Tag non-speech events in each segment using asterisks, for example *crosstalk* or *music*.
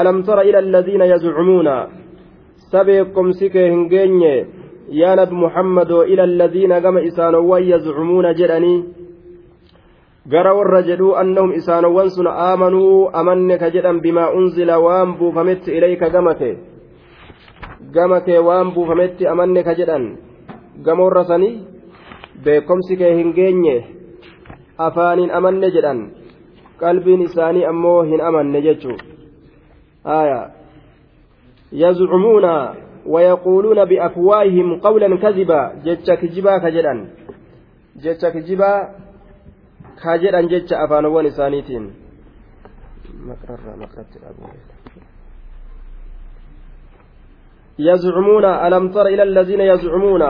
ألم تر إلى الذين يزعمون سبيكم سكه هنجيني يا نبي محمد إلى الذين قام إسانوا يزعمون جراني gara warra jedhuu annahum isaanowwan sun aamanuu amanne ka jedhan bimaa unzila waan buufametti ilayka gamate gamakee waan buufametti amanne ka jedhan gama warra sanii beekomsi kee hin geenye afaaniin amanne jedhan qalbiin isaanii ammoo hin amanne jechuu آية. يزعمون ويقولون بأفواههم قولا كذبا. جتش كجبا كجدان جتش كجبا كجدان جتش أفانوان إسانيتين. مقرر مقرر يزعمون ألم تر إلى الذين يزعمون؟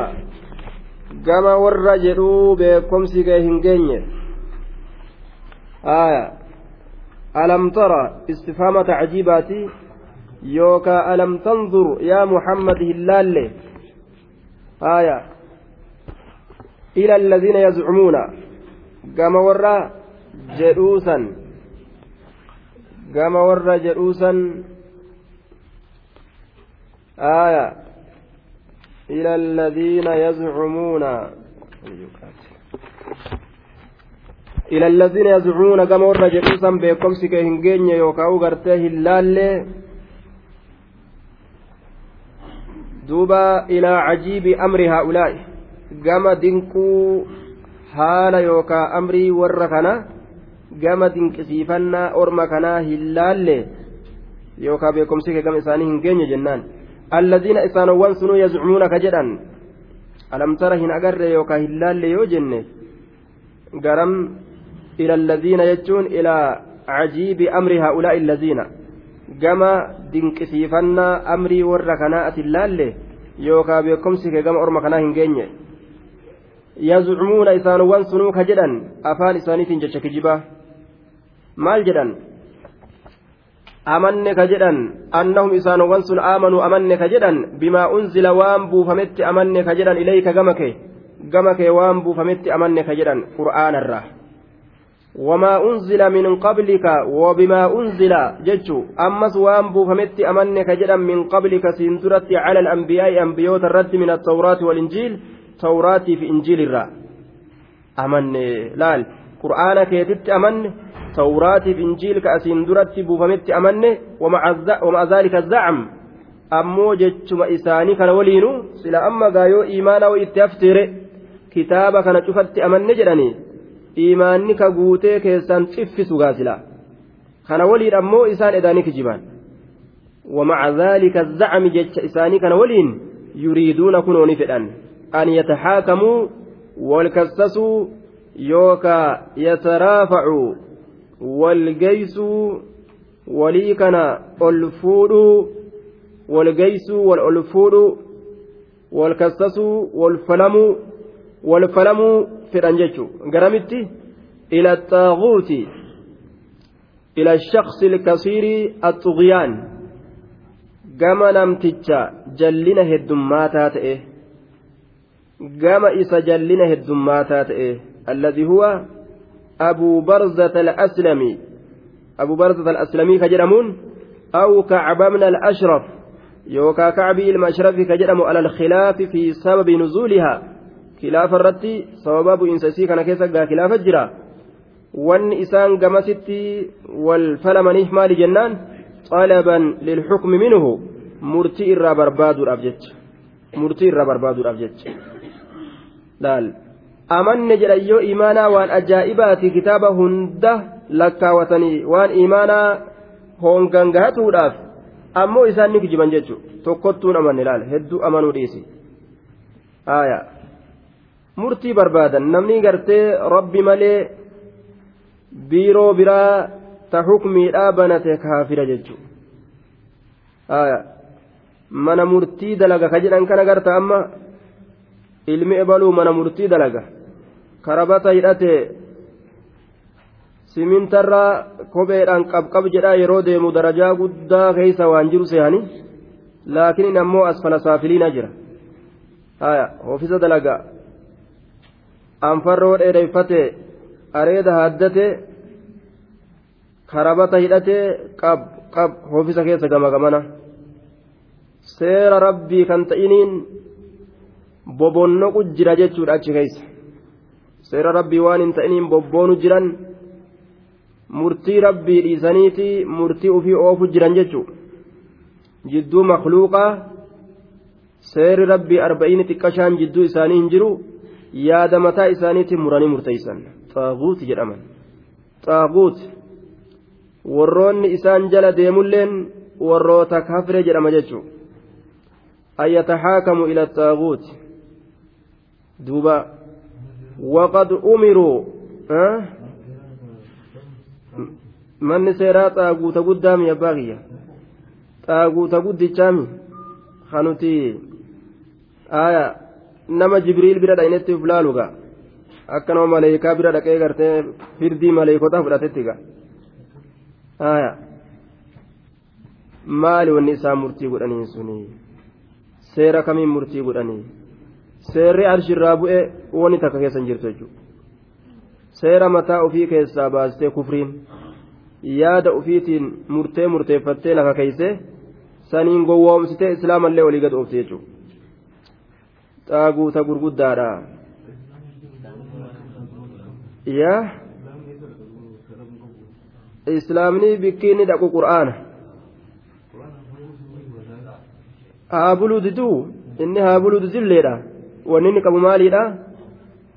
كما ورجلوا بكمسي كهنجين آية. ألم ترى استفهام تعجيباتي يوكا ألم تنظر يا محمد هلال آية. إلى الذين يزعمون. قام ورا جلوسا قام ورا جلوسا آية. إلى الذين يزعمون. إلى الذين يزعمون كما ورى جلوسا بكم سكا هنجين يوكاو غرتي هلال دوبا إلى عجيب أمر هؤلاء كما دنكو dinqisiifannaa orma kanaa hin laalle yookaa beekumsi kee gama isaanii hin geenye jennaan alladiina isaanowwan sunuu yazcumuuna ka jedhan alamtara hin agarre yookaa hin laalle yoo jenne garam إلى الذين يجون إلى عجيب أمر هؤلاء الذين كما دنكسيفنا أمري وركناءة اللالة يوكا بكمسك كما أرمى كنا هنجيني يزعمون إسانوان سنوك جدا أفان إسانيت جتشك جبا maal jedhan amanne ka jedhan annahum isaanowwan sun aamanuu amanne ka jedhan bimaa unzila waan buufametti amanne ka jedhan ilayka gama kee gama kee waan buufametti amanne ka jedhan qur'aanarraa وما أنزل من قبلك وبما أنزل جتشو. أمس وان بوفمت أمنك جدا من قبلك سنترت على الأنبياء أنبيوت الرد من التوراة والإنجيل توراة في إنجيل الرا. أمن لال. قرآن كيتت أمن توراة في إنجيل كأسين درت بوفمت أمن ومع, ومع ذلك الزعم. أمو جتشما إساني كان ولينو سلا أما قايو إيمانا وإتفتر كتابا كان شفت أمن جدني. Imaanni ka guutee keessan xiffisu gaasila. Kana waliin ammoo isaan edaanii kijiban ومع ذلك الزعم جتش إساني كان ولين يريدون كنون فدان أن يتحاكموا والكسسوا يوكا يترافعوا والجيسوا وليكنا الفود والجيس والألفود والكسسوا والفلم والفلم fedhan jechuun garamitti ila xaaguuti ila shaksi ilkasiirii axuqiyaan gama namticha jallina heddummaataa ta'e gama isa jallina heddummaataa ta'e alladhi huwa abuu barzata al-aslami abuu barzata al-aslamii ka jedhamuun aw kacbamna al-ashraf yookaa kacbii ilma ashrafi ka jedhamu ala alkhilaafi fi sababi nuzuulihaa kilaafa irratti sababa bu'iinsa isii kana keessa gaa khilaafa jira. Wanni isaan gamasitti wal falamaniif maali jennaan? Xalaban lilxukmi minhu. Murtii irraa barbaaduudhaaf jecha. Murtii irraa barbaaduudhaaf jecha. Dhaal amanne jedhan yoo imaanaa waan ajaa'ibaati kitaaba hunda lakkaawatanii waan imaanaa hoongangahatuudhaaf ammoo isaan ni kijiban jechuu tokkottuun amanne laal. Hedduu amanuu dhiisi. Aayaa. Murtii barbaadan namni gartee rabbi malee biiroo biraa ta hukmiidhaa banate kaafira jechuudha mana murtii dalaga ka jedhan kana garta amma. ilmi ebaluu mana murtii dalaga karabata hidhate simintarraa kopheedhaan qabqab jedhaa yeroo deemu darajaa guddaa keeysa waan jiru seehani laakiin ammoo asfala saafiliina jira haya oofisa dalaga anfarroo dheereeffate areeda haaddate karabata hidhate qab qab oofisa keessa gama gamana seera rabbii kan ta'iniin bobonnoqu jira jechuudha achi keessa seera rabbii waan hin ta'iniin bobboonu jiran murtii rabbii dhiisaniiti murtii ufii oofu jiran jechuudha jidduu makluuqaa seerri rabbii arba'iini xiqqashaan jidduu isaanii hin jiru yaada mataa isaaniitiin muranii murteeysan xaaguuti jedhaman xaaguuti warroonni isaan jala deemulleen warroota kafre jedhama jechuudha an yatahaakamu ila xaaguuti duuba waqad umiruu manni seeraa xaaguuta guddaami abbaa kiyya xaaguuta guddichaami kanuti aya nama jibriil bira dha'inetti uf laaluga akka nama maleekaa bira dhaqee gartee firdii maleekotaa fudhatetti ga aya maali wanni isaa murtii godhanii suni seera kamiin murtii godhanii seerri arshirraa bu'e wani takka keessa hin jirtu jechuudha seera mataa ofii keessaa baastee kufriin yaada ofiitiin murtee murteeffattee lafa keeyse saniin gowwoomsitee islaamallee olii gad oofte jechuudha xaaguuta gurguddaadha yaa islaamni bikkiinni dhaqu qur'aana haa buluu diduu inni haa buluu didilleedha wanni inni qabu maaliidha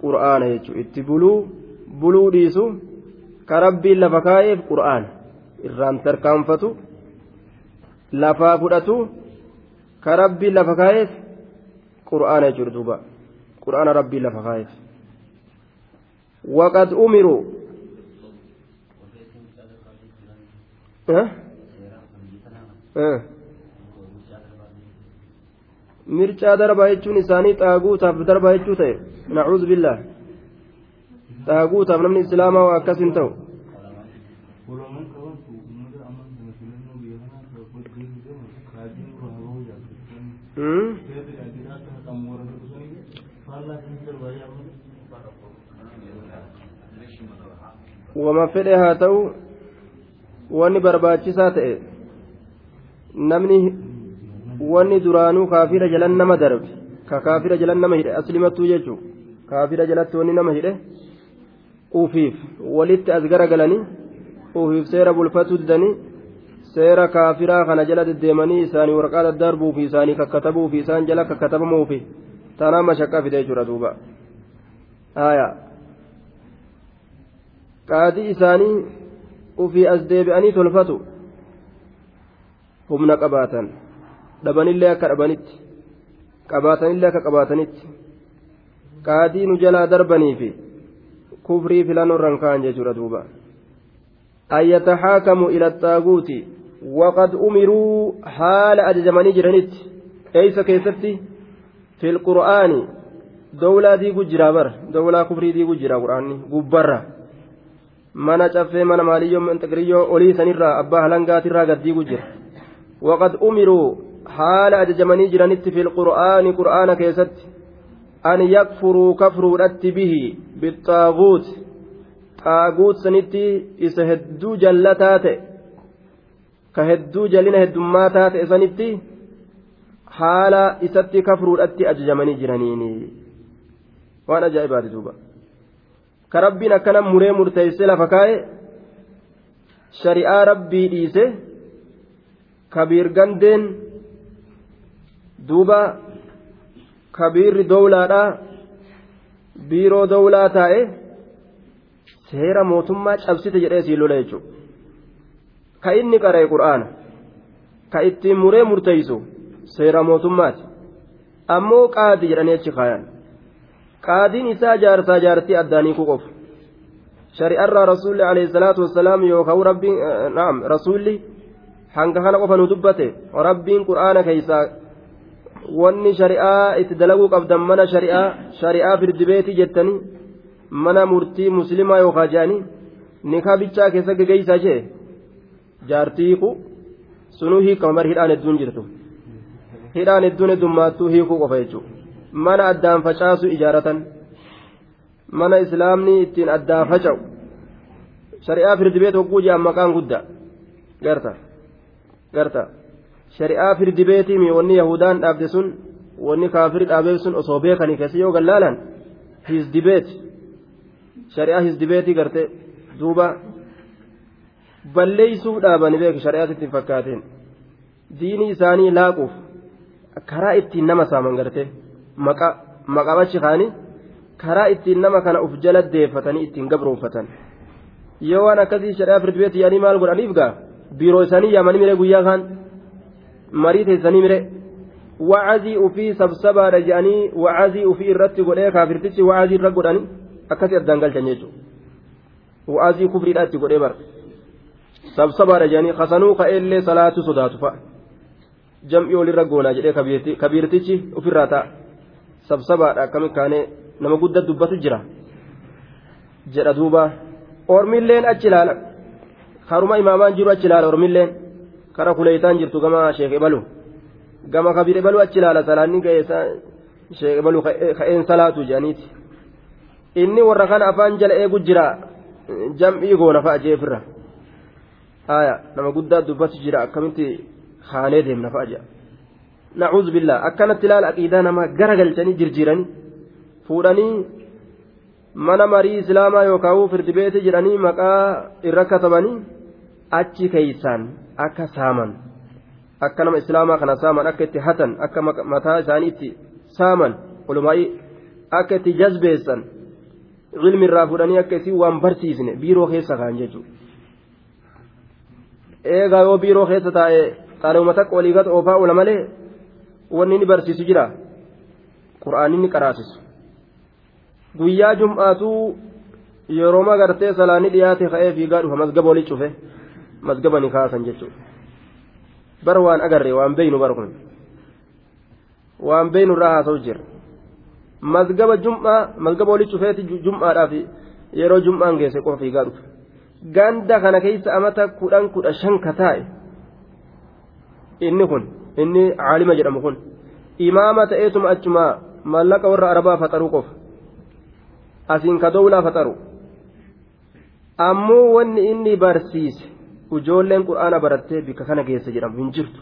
qur'aana jechuudha itti buluu buluu dhiisu ka rabbiin lafa kaa'eef qur'aana irraan tarkaanfatu lafaa fudhatu ka rabbiin lafa kaa'eef rabbiin lafa kaa'eef waqad umiru mircaa darbaa jechuun isaanii xaaguutaaf darbaa jechuu ta'e nacuudhu billaa xaaguutaaf namni islaamaa waa akkas hin ta'u wama fedhe haa ta'u wanni barbaachisaa ta'e namni wanni duraanuu kaafira jalan nama darbe ka kaafira jalan nama hidhe aslimattuu jechuun kaafira jalatti wanni nama hidhe ufiif walitti as garagalanii ufiif seera bulfatuu didanii seera kaafiraa kana jala deddeemanii isaanii waraqaa daddarbuu fi isaanii kakkatabuu fi isaan jala kakkatabamuu fi tanaa mashaqqa fide jechuudha duuba. Haya qaadii isaanii ufii as deebi'anii tolfatu humna qabaatan. dhabanillee akka dhabanitti. Qabaatanillee akka qabaatanitti. Qaadii nu jalaa darbanii fi kufrii filannoo irraan ka'an jechuudha duuba. An yatahaakamu ila xaaguuti waqad umiruu haala ajajamanii jiranitti. Eeysa keessatti fi lqur'aani dowlaa diigu jira bara dowlaa kufrii diigu jira qur'aanni gubbarra mana caffee mana maaliyyoo manxiqiriyyoo olii sanirraa abbaa halangaatirraa gad diigu jira waqad umiruu haala ajajamanii jiranitti fi qur'aani qur'aana keessatti an yakfuruu kafruudhatti bihi bixaaguut xaaguut sanitti isa hedduu jallataa ta'e ka hedduu jalina heddummataa ta'e sanitti kafruudhatti ajajamanii jiraniini waan ajaa'ibaati duuba ka rabbiin akkana muree murteessee lafa kaa'e shari'aa rabbii dhiise kabiir gandeen duuba kabiirri dowlaadha biiroo dowlaa taa'e seera mootummaa cabsite jedhee siin lola jechuudha ka inni qara'e qur'aana ka ittiin muree murteeysu seera mootummaati ammoo qaadi jedhanii achi kaayan qaadiin isaa jaarsaa jaartii addaanii ku qofu shari'arraa rasuulli alayhi salaatu wassalaam yookaan rabbiin naam rasuulli hanga kana qofa nu dubbate rabbiin qur'aana keeysaa wanni shari'aa itti dalaguu qabdan mana shari'aa shari'aa firdibeetii jettanii mana murtii muslimaa yookaan jaanii nikaa bichaa keessa gegeeysaa jee jaartii ku sunuu hiikama bar hidhaan hedduun jirtu hidhaan hedduun heddummaattuu hiikuu qofa jechuudha. Mana addaan facaasu ijaaratan. Mana islaamni ittiin addaan faca'u. Shari'aa firdibeet hogguu jedhan maqaan guddaa. Garta. Garta. Shari'aa firdibeetii wanni yahudaan dhaabde sun wanni kaafiri dhaabee sun osoo beekanii keessa yoo gallaalan hisdibeet shari'aa hisdibeetii garte. Duuba. Balleeysuuf dhaabanii beeku shari'aatti ittiin fakkaateen. Diinii isaanii laaquuf karaa ittiin nama saaman garte maqabachi kaanii karaa ittiin nama kana uf jala deeffatanii ittiin gabroonfatan yoo waan akkasii shari'aa firdibeetii yaanii maal godhaniif gaa? Biiroo isaanii yaamanii mire guyyaa kaan marii teessanii mire wacazii ufii sabsabaadha jedhanii wacazii ufii irratti godhee kaafirtichi wacazii irra godhanii akkasii addaan galchan jechuudha wacazii kufriidha itti godhee bara. Sabsabaadha jedhanii kasanuu ka'eellee salaatu sodaatu fa'a jam'ii olirra goonaa jedhee kabiirtichi ofirraa ta'a. Sabsabaadha akkami kaanee nama guddaa dubbatu jira jedha duuba. Ormilleen achi ilaala. Haruma imaamaan jiru achi ilaala ormilleen. Kara kuleeytaan jirtu gama sheekee balu gama kabire balu achi ilaala salaanni ga'eessa sheekee balu ka'een salaatu jedhaniiti. Inni warra kana afaan jala eegu jira jam'ii goona fa'a jeefirra aya nama guddaa dubbatu jira akkamitti haanee deemna fa'a jedha nacuuz billaa akkanatti ilaala aqiidaa namaa gara galchanii jirjiiranii fuudhanii mana marii islaamaa yookaan firdibeeti jedhanii maqaa irra katabanii achi keeysaan akka saaman akka nama islaamaa kana saaman akka itti hatan akka mataa isaanii itti saaman olumaa'ii akka itti jazbeessan ilmi irraa fuudhanii akka isin waan barsiisne biiroo keessa kaan jechuudha. eegaa yoo biiroo keessa taa'e xaaluma takka walii gata oofaa oola malee wanni inni barsiisu jira. Qura'aanni ni qaraasisu. Guyyaa jum'aatuu yeroo magartee salaanni dhiyaate ka'ee fiigaa dhufa masgaba walii cufe. Masgaba ni kaasan jechuudha. Bar waan agarre waan beeynu bar kun. Waan beeynu irraa haasa'u jira. Masgaba jum'aa masgaba walii cufeeti jum'aadhaaf yeroo jum'aan geesse qofa fiigaa dhufe ganda kana keessa amata kudhan kudha shan ka taa'e inni kun inni caalima jedhamu kun imaama ta'eetuma achuma mallaqa warra arabaa faxaru qofa. Asiin ka dowlaa faxaru ammoo wanni inni barsiise ujoolleen qur'aana barattee bika kana geessa jedhamu hin jirtu.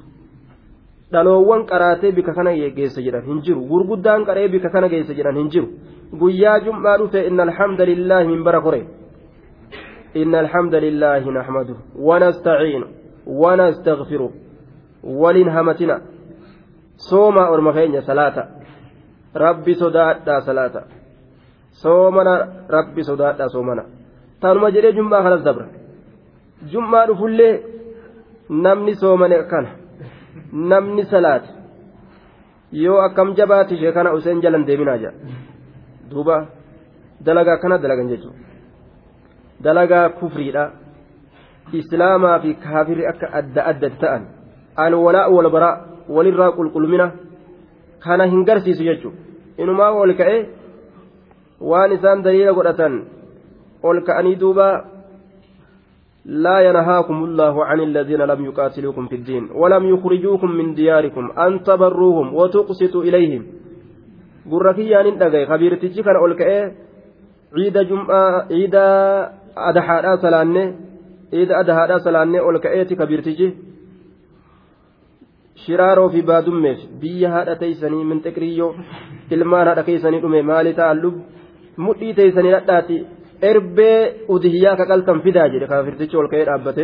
Dhaloowwan qaraatee bika kana geessa jedhan hin jiru. Gurguddaan qaree bika kana geessa jedhan hin jiru. Guyyaa jum'aa dhufe inna alhamda lillaahi min bara kore. Inna alhamda lillaahi naxmadu wanastaciinu wanastaghfiru ونستعينه ونستغفره ولنهمتنا صوم أرمخين صلاة ربي صداء صلاة صومنا ربي صداء صومنا تانما جري جمعة خلاص دبر جمعة فلي نمني صومنا كان نمني صلاة yoo akkam jabaate ishee kana useen jalan deeminaa jedha duuba dalagaa kana dalagan jechuudha dalagaa kufriidha islaamaa fi kaafirri akka adda adda ta'an walirraa qulqullumina kana hin garsiisu jechuudha. Inumaa ol ka'ee waan isaan daliila godhatan ol ka'anii duuba لا ينهاكم الله عن الذين لم يقاتلوكم في الدين ولم يخرجوكم من دياركم أن تبروهم وتقسطوا إليهم قركيان دغاي خبيرتي كان أولكئ عيد جمعة عيد أدحادا سلانة عيد أدحادا سلانة أولكئ كبيرتي shiraaroo fi baadummeef biyya haadha teeysanii min xiqriyyoo ilmaan haadha keeysanii dhume maali ta'allub mudhii teeysanii dhadhaati. Erbee udihiyyaa kaqaltan fidaa jedhe kaafirtichi ol ka'ee dhaabbate.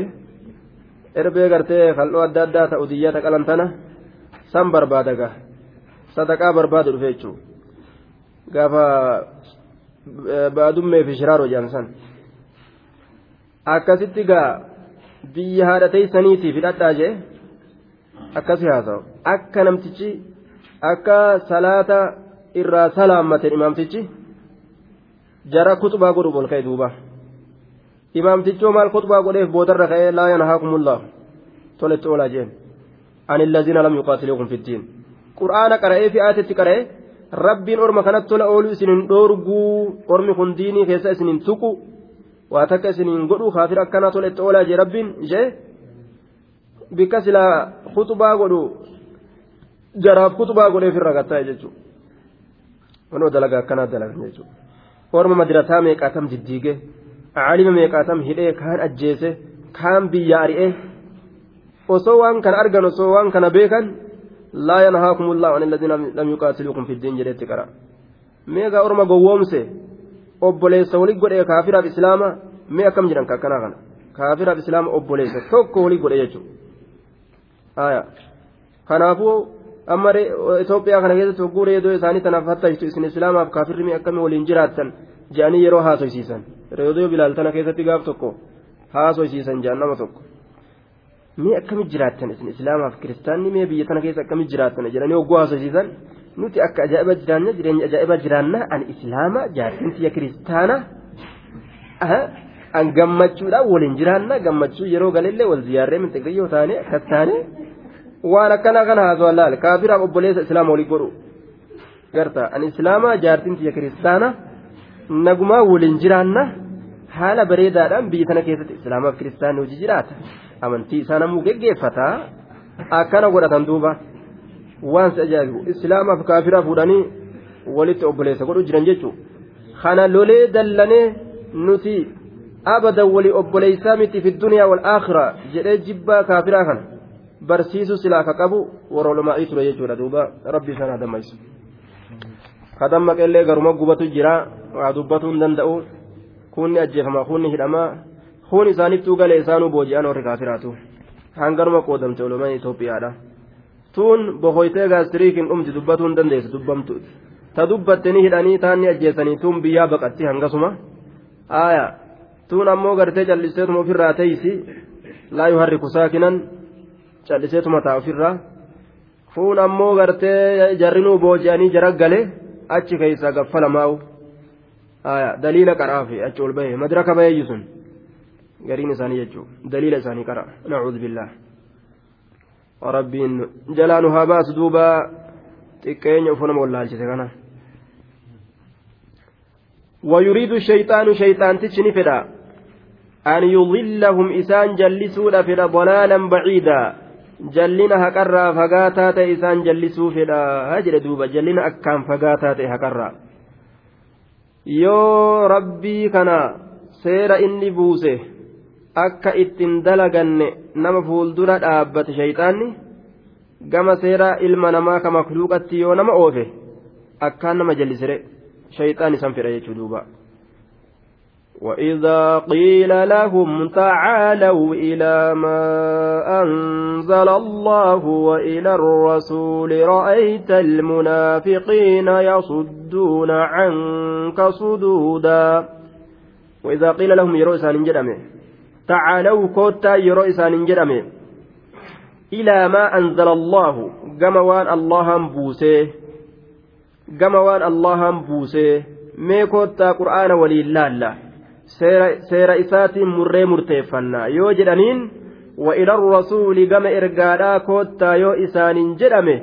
Erbee gartee kal'oo adda addaa ta'u diyyata qalan tana san barbaada gaa. Sadaqaa barbaadu dhufe jechuudha gaafa baadummee fi shiraaroo jedhamsan akkasitti gaa biyya haadha teeysaniitiif hidhadhaa jee akkasi haasa'u akka namtichi akka salaata irraa salaammateen imaamtichi jara kuxubaa godhu ol ka'e duuba. Imaamtichoo maal kuxubaa godheef boodarra ka'ee laa yanhaakumullah toletti oolaa jeen. Ani allaziina lam yuqaatiluukum fiddiin qur'aana qara'ee fi aatetti qara'ee rabbiin orma kanatti tola ooluu isinin dhoorguu ormi kun diinii keessa isinin tuqu waa takka isinin godhu kaafira akkanaa tola itti oolaa jee rabbiin ishee bikka silaa kutubaa godhu jaraaf kutubaa godheef irra gattaa jechuudha wanoo dalagaa akkanaa dalagan jechuudha orma madirataa meeqaatam diddiige caalima meeqaatam hidhee kaan ajjeese kaan biyya ari'ee osoo waan kana argan osoo waan kana beekan laa yanhaakumullahu an alladhiina lam yuqaatiluukum fiddiin jedhetti qara meegaa orma gowwoomse obboleessa wali godhee kaafiraaf islaama mee akkam jedhan akkanaa kana kaafiraaf islaama obboleessa tokko wali godhe jechuudha kanaafuu amma Itoophiyaa kana keessatti hogguu reedoo isaanii tanaaf hattaytu isin islaamaaf kaafirri akkamii waliin jiraattan jedhanii yeroo haasoysiisan reedoo bilaaltana keessatti gaaf tokko haasoysiisan jedhan nama tokko mee akkamitti jiraattan isin islaamaaf kiristaanni mee biyya tana keessa akkamitti jiraattan jedhanii hogguu haasoysiisan nuti akka ajaa'iba jiraanna jireenya ajaa'iba jiraanna an islaama jaartiin tiyya kiristaana an gammachuudhaan waliin jiraanna gammachuu yeroo galillee wal ziyaarree mintiqiyyoo taane akkas taane waan akkana kana haasawaa laal kaafiraaf obboleessa islaama walii godhu garta an islaama jaartiin tiyya kiristaana nagumaa waliin jiraanna haala bareedaadhaan biyya tana keessatti islaamaaf kiristaanni hojii jiraata amantii isaa namuu geggeeffataa akkana godhatan duuba waan si ajaa'ibu islaamaaf kaafiraa fuudhanii walitti obboleessa godhu jiran jechuudha kana lolee dallanee nuti obboleessaa miti fi duniyaa wal aakhira jedhee jibbaa kaafiraa kana barsiisuu silaa ka qabu warra olumaa'ii ture jechuudha duuba rabbi isaan hadammaysu kadammaqellee garuma gubatu jira waa dubbatuu hin danda'u kunni ajjeefama kunni hidhama kun isaanittuu galee isaanuu booji'an warri kaafiraatu hangaruma qoodamte olumaan Itoophiyaadha tuun bohoytee gaastiriikiin dhumti dubbatuu hin dandeessu dubbamtu ta dubbatte ni hidhanii taanni ajjeessanii tuun biyyaa baqatti hangasuma aayaa tuun ammoo gartee callisteetuma ofirraa teeysi laa yuharriku saakinan calliseetuma taa ofirraa fuun ammoo gartee jarrinuu booji'anii jara gale achi keeysaa gaffala maa'u daliila qaraafi achi ol bahe madraka baheeyyu sun gariin isaanii jechuu daliila isaanii qara nacuudhu billah rabbiin jalaa nu haa baasu duuba xiqqeenya ufunama wallaalchise kana ويريد الشيطان شيطان تشني فدا an yudillahum isaan jallisuudha fedha bolaalan baciidaa jallina haqarraa fagaataa ta'e isaan jallisuu fedha jedhe duuba jallina akkaan fagaataa ta'e haqarraa yoo rabbii kana seera inni buuse akka ittiin dalaganne nama fuuldura dhaabbate shayxaanni gama seera ilma namaa ka makluuqatti yoo nama oofe akkaan nama jallisire shayxaan isan fedha jechuu duuba. وإذا قيل لهم تعالوا إلى ما أنزل الله وإلى الرسول رأيت المنافقين يصدون عنك صدودا وإذا قيل لهم يرو إسان تعالوا كوتا يرو إسان إلى ما أنزل الله جموان الله بوسه جموان الله بوسه mee koottaa qur'aana waliin laalla seera isaatiin murree murteeffanna yoo jedhaniin وإلى الرسول كما إرقادا كوتا يو إسان جرمه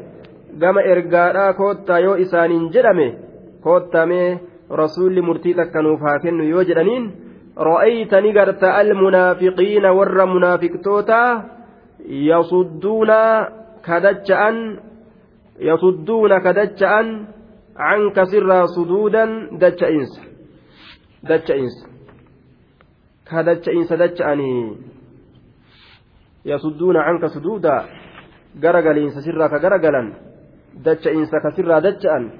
كما إرقادا كوتا يو إسان جرمه كوتا مي رسول مرتيتا كانوا فاكن يو جرانين رأيت نقرت المنافقين ور منافق توتا يصدون كدجأن يصدون كدجأن عنك سر صدودا دجأنس دجأنس dacha'insa dacha'insa ka dacha'insa dacha'anii yasudduuna canka suduuda garagaliinsa sirraa ka garagalan dacha'insa ka sirraa dacha'an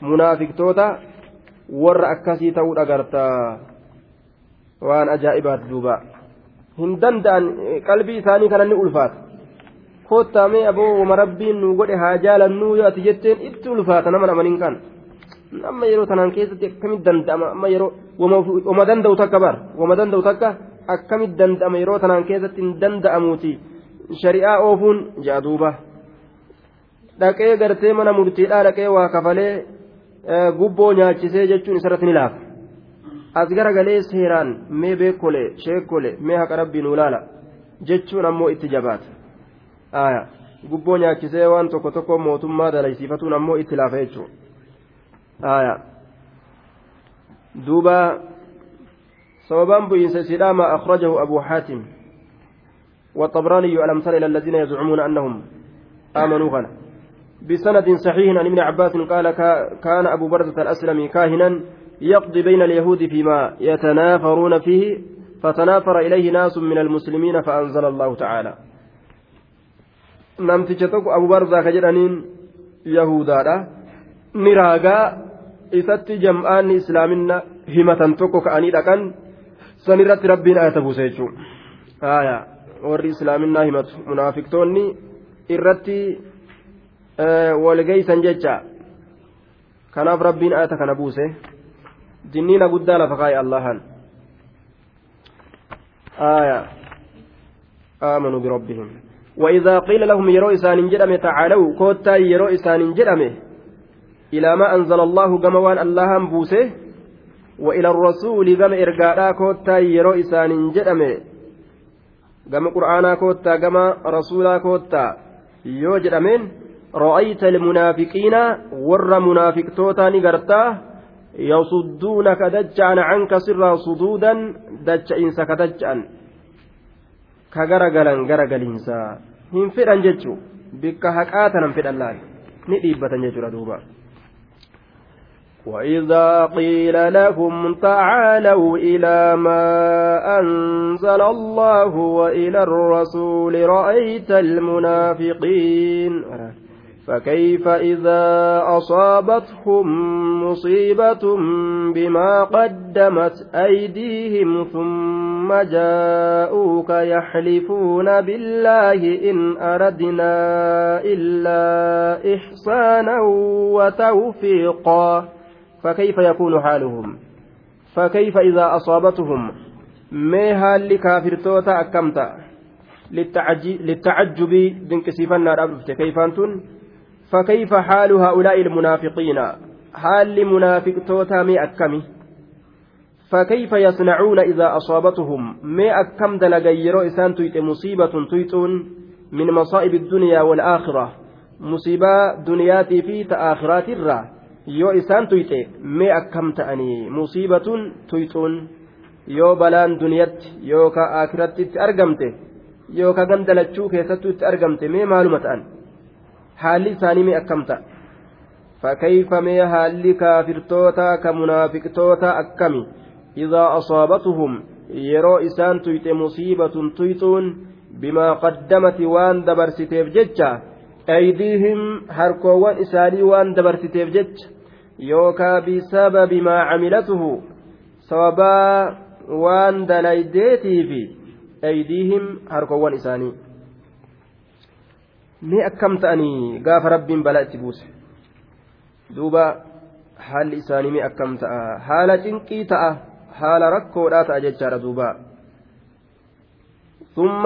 munaafiqtoota warra akkasii ta'uu dhagartaa waan ajaa'ibaati duuba hin danda'an qalbii isaanii kana ni ulfaata kottaamee aboo wama rabbiin nu godhe haa jaalannuu yoo ati jetteen itti ulfaata nama namaniin kan amma yeroo tanaan keessatti akkamitti danda'ama amma yeroo wama danda'u takka bar wama danda'u takka akkamitti danda'ama yeroo tanaan keessatti hin danda'amuuti shari'aa oofuun jaaduuba dhaqee gartee mana murtiidhaa dhaqee waa kafalee gubboo nyaachisee jechuun isarratti ni laafa. as garagalee seeraan mee beekole sheekole mee haqa rabbii nuu laala jechuun ammoo itti jabaata gubboo nyaachisee waan tokko tokko mootummaa dalaysiifatuun ammoo itti laafa jechuudha duuba sababaan bu'iinsa isiidhaa maa akhrajahu abuu xaatim والطبراني ألم تر إلى الذين يزعمون أنهم آمنوا غنى. بسند صحيح عن ابن عباس قال كان أبو بردة الأسلمي كاهنا يقضي بين اليهود فيما يتنافرون فيه فتنافر إليه ناس من المسلمين فأنزل الله تعالى. barzaa ka jedhaniin yahudaadha ni raagaa isatti jam'aanni islaaminna himatan tokko ka'anii dhaqan san irratti rabbiin ayata buuse jechuudha warri islaaminaa himatu munaafiktoonni irratti walgeeysan jecha kanaaf rabbiin ayata kana buuse jinniina guddaa lafa kaa'e allahan آمنوا بربهم وإذا قيل لهم يروا إسان جدمه تعالوا كوتا يروا إسان جدمه إلى ما أنزل الله جموان الله بوسه وإلى الرسول جم إرجاء كوتا يروا إسان جدمه. جم قرآن كوتا جم رسولا كوتا يو جدمين رأيت المنافقين ور منافق توتا نقرتاه يصدونك دجعا عنك سرا صدودا دجئنس كدجعا كغرغلن غرغلينسا hin fedhan jechuu bikka haqaatanan fedhan laal ni dhiibbatan jechuudha duuba وإذا قيل لهم تعالوا إلى ما أنزل الله وإلى الرسول رأيت المنافقين. فكيف إذا أصابتهم مصيبة بما قدمت أيديهم ثم جاءوك يحلفون بالله إن أردنا إلا إحسانا وتوفيقا. فكيف يكون حالهم؟ فكيف إذا أصابتهم؟ ما هال لكافرتوتا أكمتا؟ للتعجب دنكسيفنا كيف أنتم فكيف حال هؤلاء المنافقين؟ حال منافق توتامي أكمي؟ فكيف يصنعون إذا أصابتهم؟ ما أكم دلغيرو إسان تيت مصيبة تيتون من مصائب الدنيا والآخرة. مصيبة دنياتي في تآخرات الرا. Yoo isaan tuyxe mee akkam ta'anii? Musiibatun tuyxuun yoo balaan duniyatti yookaan akiratti itti argamte yookaan gandalachuu keessattuu itti argamte mee maaluma ta'an? Haalli isaanii mee akkam ta'a? Fakkeeyfa mee haalli kaafirtoota ka munaafiqtoota akkami? Idaa asaabatuhum yeroo isaan tuyxe musiibatun tuyxuun bimaa qaddamati waan dabarsiteef jecha aydiihim harkoowwan isaanii waan dabarsiteef jecha yookaa bisababi maa camilatuhu sababaa waan dalaydeetiifi aydiihim harkoowwan isaanii mee akkam ta'anii gaafa rabbiin balaa itti buuse duuba haalli isaanii mee akkam ta'a haala cinqii ta'a haala rakkoodhaa ta'a jechaadha duuba ثم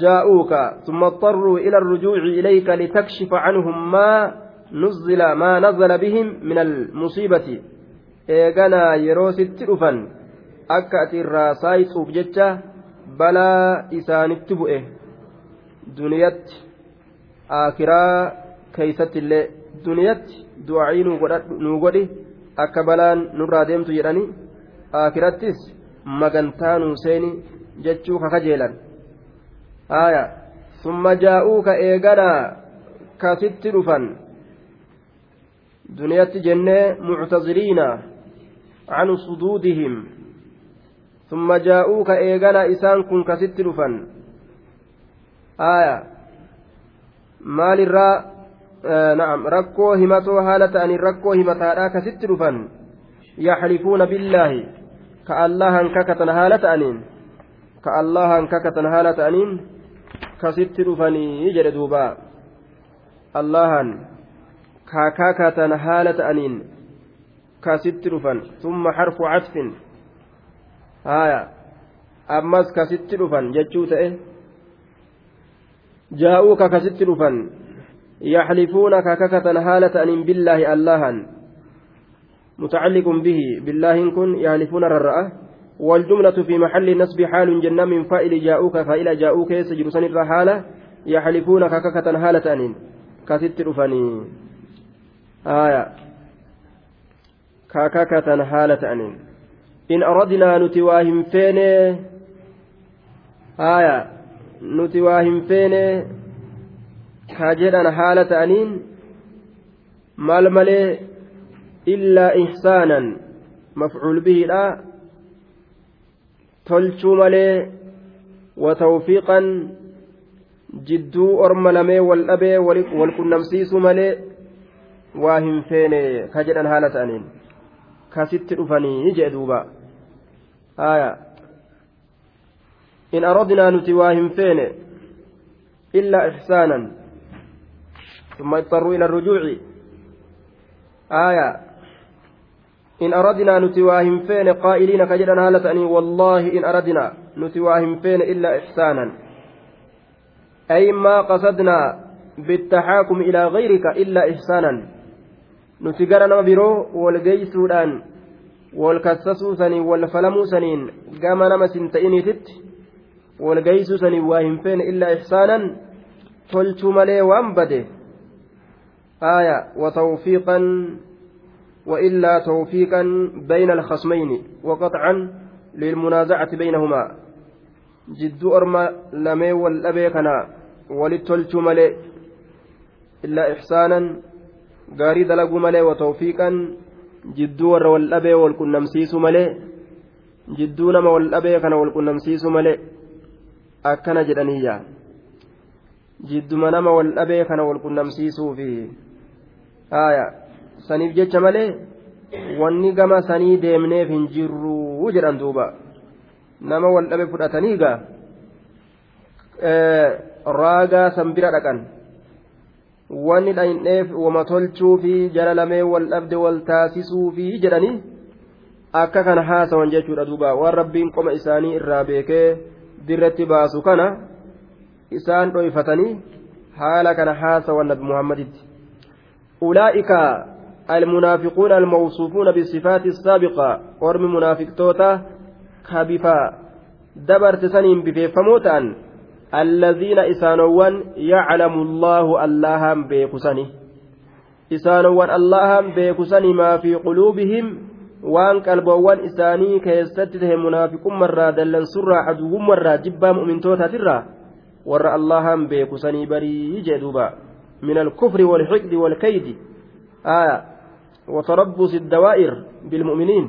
جاءوك ثم اضطروا إلى الرجوع إليك لتكشف عنهم ما نزل ما نزل بهم من المصيبة eeganaa yeroo sitti dhufan akka ati irraa saayixuuf jecha balaa isaanitti bu'e duniyatti akiraa keeysatti illee duniyatti du'aa'ii nuu godhi akka balaan nurraa deemtu jedhanii akirattis magantaa nuu seeni jechuu kakajeelan haya summa jaa'uuka eeganaa kasitti dhufan duniyatti jennee muctaziriina عن صدودهم ثم جاءوك إيغانا إسان كن كست دفن آية maalirraa na'am rakkoo himatoo haala ta'anii rakkoo himataadhaa kasitti dhufan yaxlifuuna billaahi ka allahan kakatan haala ta'aniin ka allahan kakatan haala ta'aniin kasitti dhufanii jedhe duuba allahan ka kakatan haala ta'aniin kasitti dhufan summa harfu catfin haya ammas kasitti dhufan jechuu ta'e jaa'uuka kasitti dhufan yaxlifuuna ka kakatan haala ta'aniin billaahi allahan متعلق به بالله كن يحلفون الرأة والجملة في محل نصب حال جنة من فائل جاءوك فإلى جاءوك سجل سن الرحالة يحلفون كككة هالة أنين. كست رفني آية. كككة هالة أنين. إن أردنا نتواهم فين؟ آية. نتواهم فين؟ كاجرا هالة أنين. مال ملي إلا إحسانا. مفعول به لا. Tolchuu malee watawfiiqan jidduu orma lamee wal dhabee wal qunnamsiisuu malee waa hin feene ka jedhan haala ta'aniin kasitti dhufanii jee duuba haya in aradnaa nuti waa hin feene illaa ixsaanan ثم اضطروا إلى الرجوع آية إن أردنا نتواهم فين قائلين كجدنا هالتأني والله إن أردنا نتواهم فين إلا إحسانا. أي ما قصدنا بالتحاكم إلى غيرك إلا إحسانا. نتقرنا برو والجيسودان والكسسو سنين والفلمو سنين قام نما سنتئني تت والجيسو سنين واهم فين إلا إحسانا. تلت ملي وأنبده آية وتوفيقا وإلا توفيقا بين الخصمين وقطعا للمنازعة بينهما. جد أرمى لمي والأبي كنا وللتلت ملي. إلا إحسانا قاري دلقوا ملي وتوفيقا. جدو ور والأبي والكنمسيس ملي. جدو نما والأبي كنا والكنمسيس ملي. أكنا جدنيا. جدو نما والأبي كنا والكنمسيس في آية. Saniif jecha malee wanni gama sanii deemneef hin jirru jedhan duuba nama wal dhabe fudhatanii gaa raagaa san bira dhaqan wanni dhayin'eef wama tolchuu fi jara lamee wal dhabde wal taasisuu fi jedhanii akka kana haasawan jechuudha duuba waan rabbiin qoma isaanii irraa beekee dirratti baasu kana isaan dhoyfatanii haala kana haasawan nabi muhammaditti ulaa'ika المنافقون الموصوفون بالصفات السابقة ورم منافق توتا كبفا دبرت سنين بفيفموتان الذين إسانوان يعلم الله اللهم بيكسني إسانوان اللهم بيكسني ما في قلوبهم waan qalboowwan isaanii keessatti tahe munaafiqummarraa dallansurraa aduwwummarraa jibbaa mu'mintootatirraa warra allahan beekusanii barii jee duuba min alkufri walxiqdi walkaydi aya وتربص الدوائر بالمؤمنين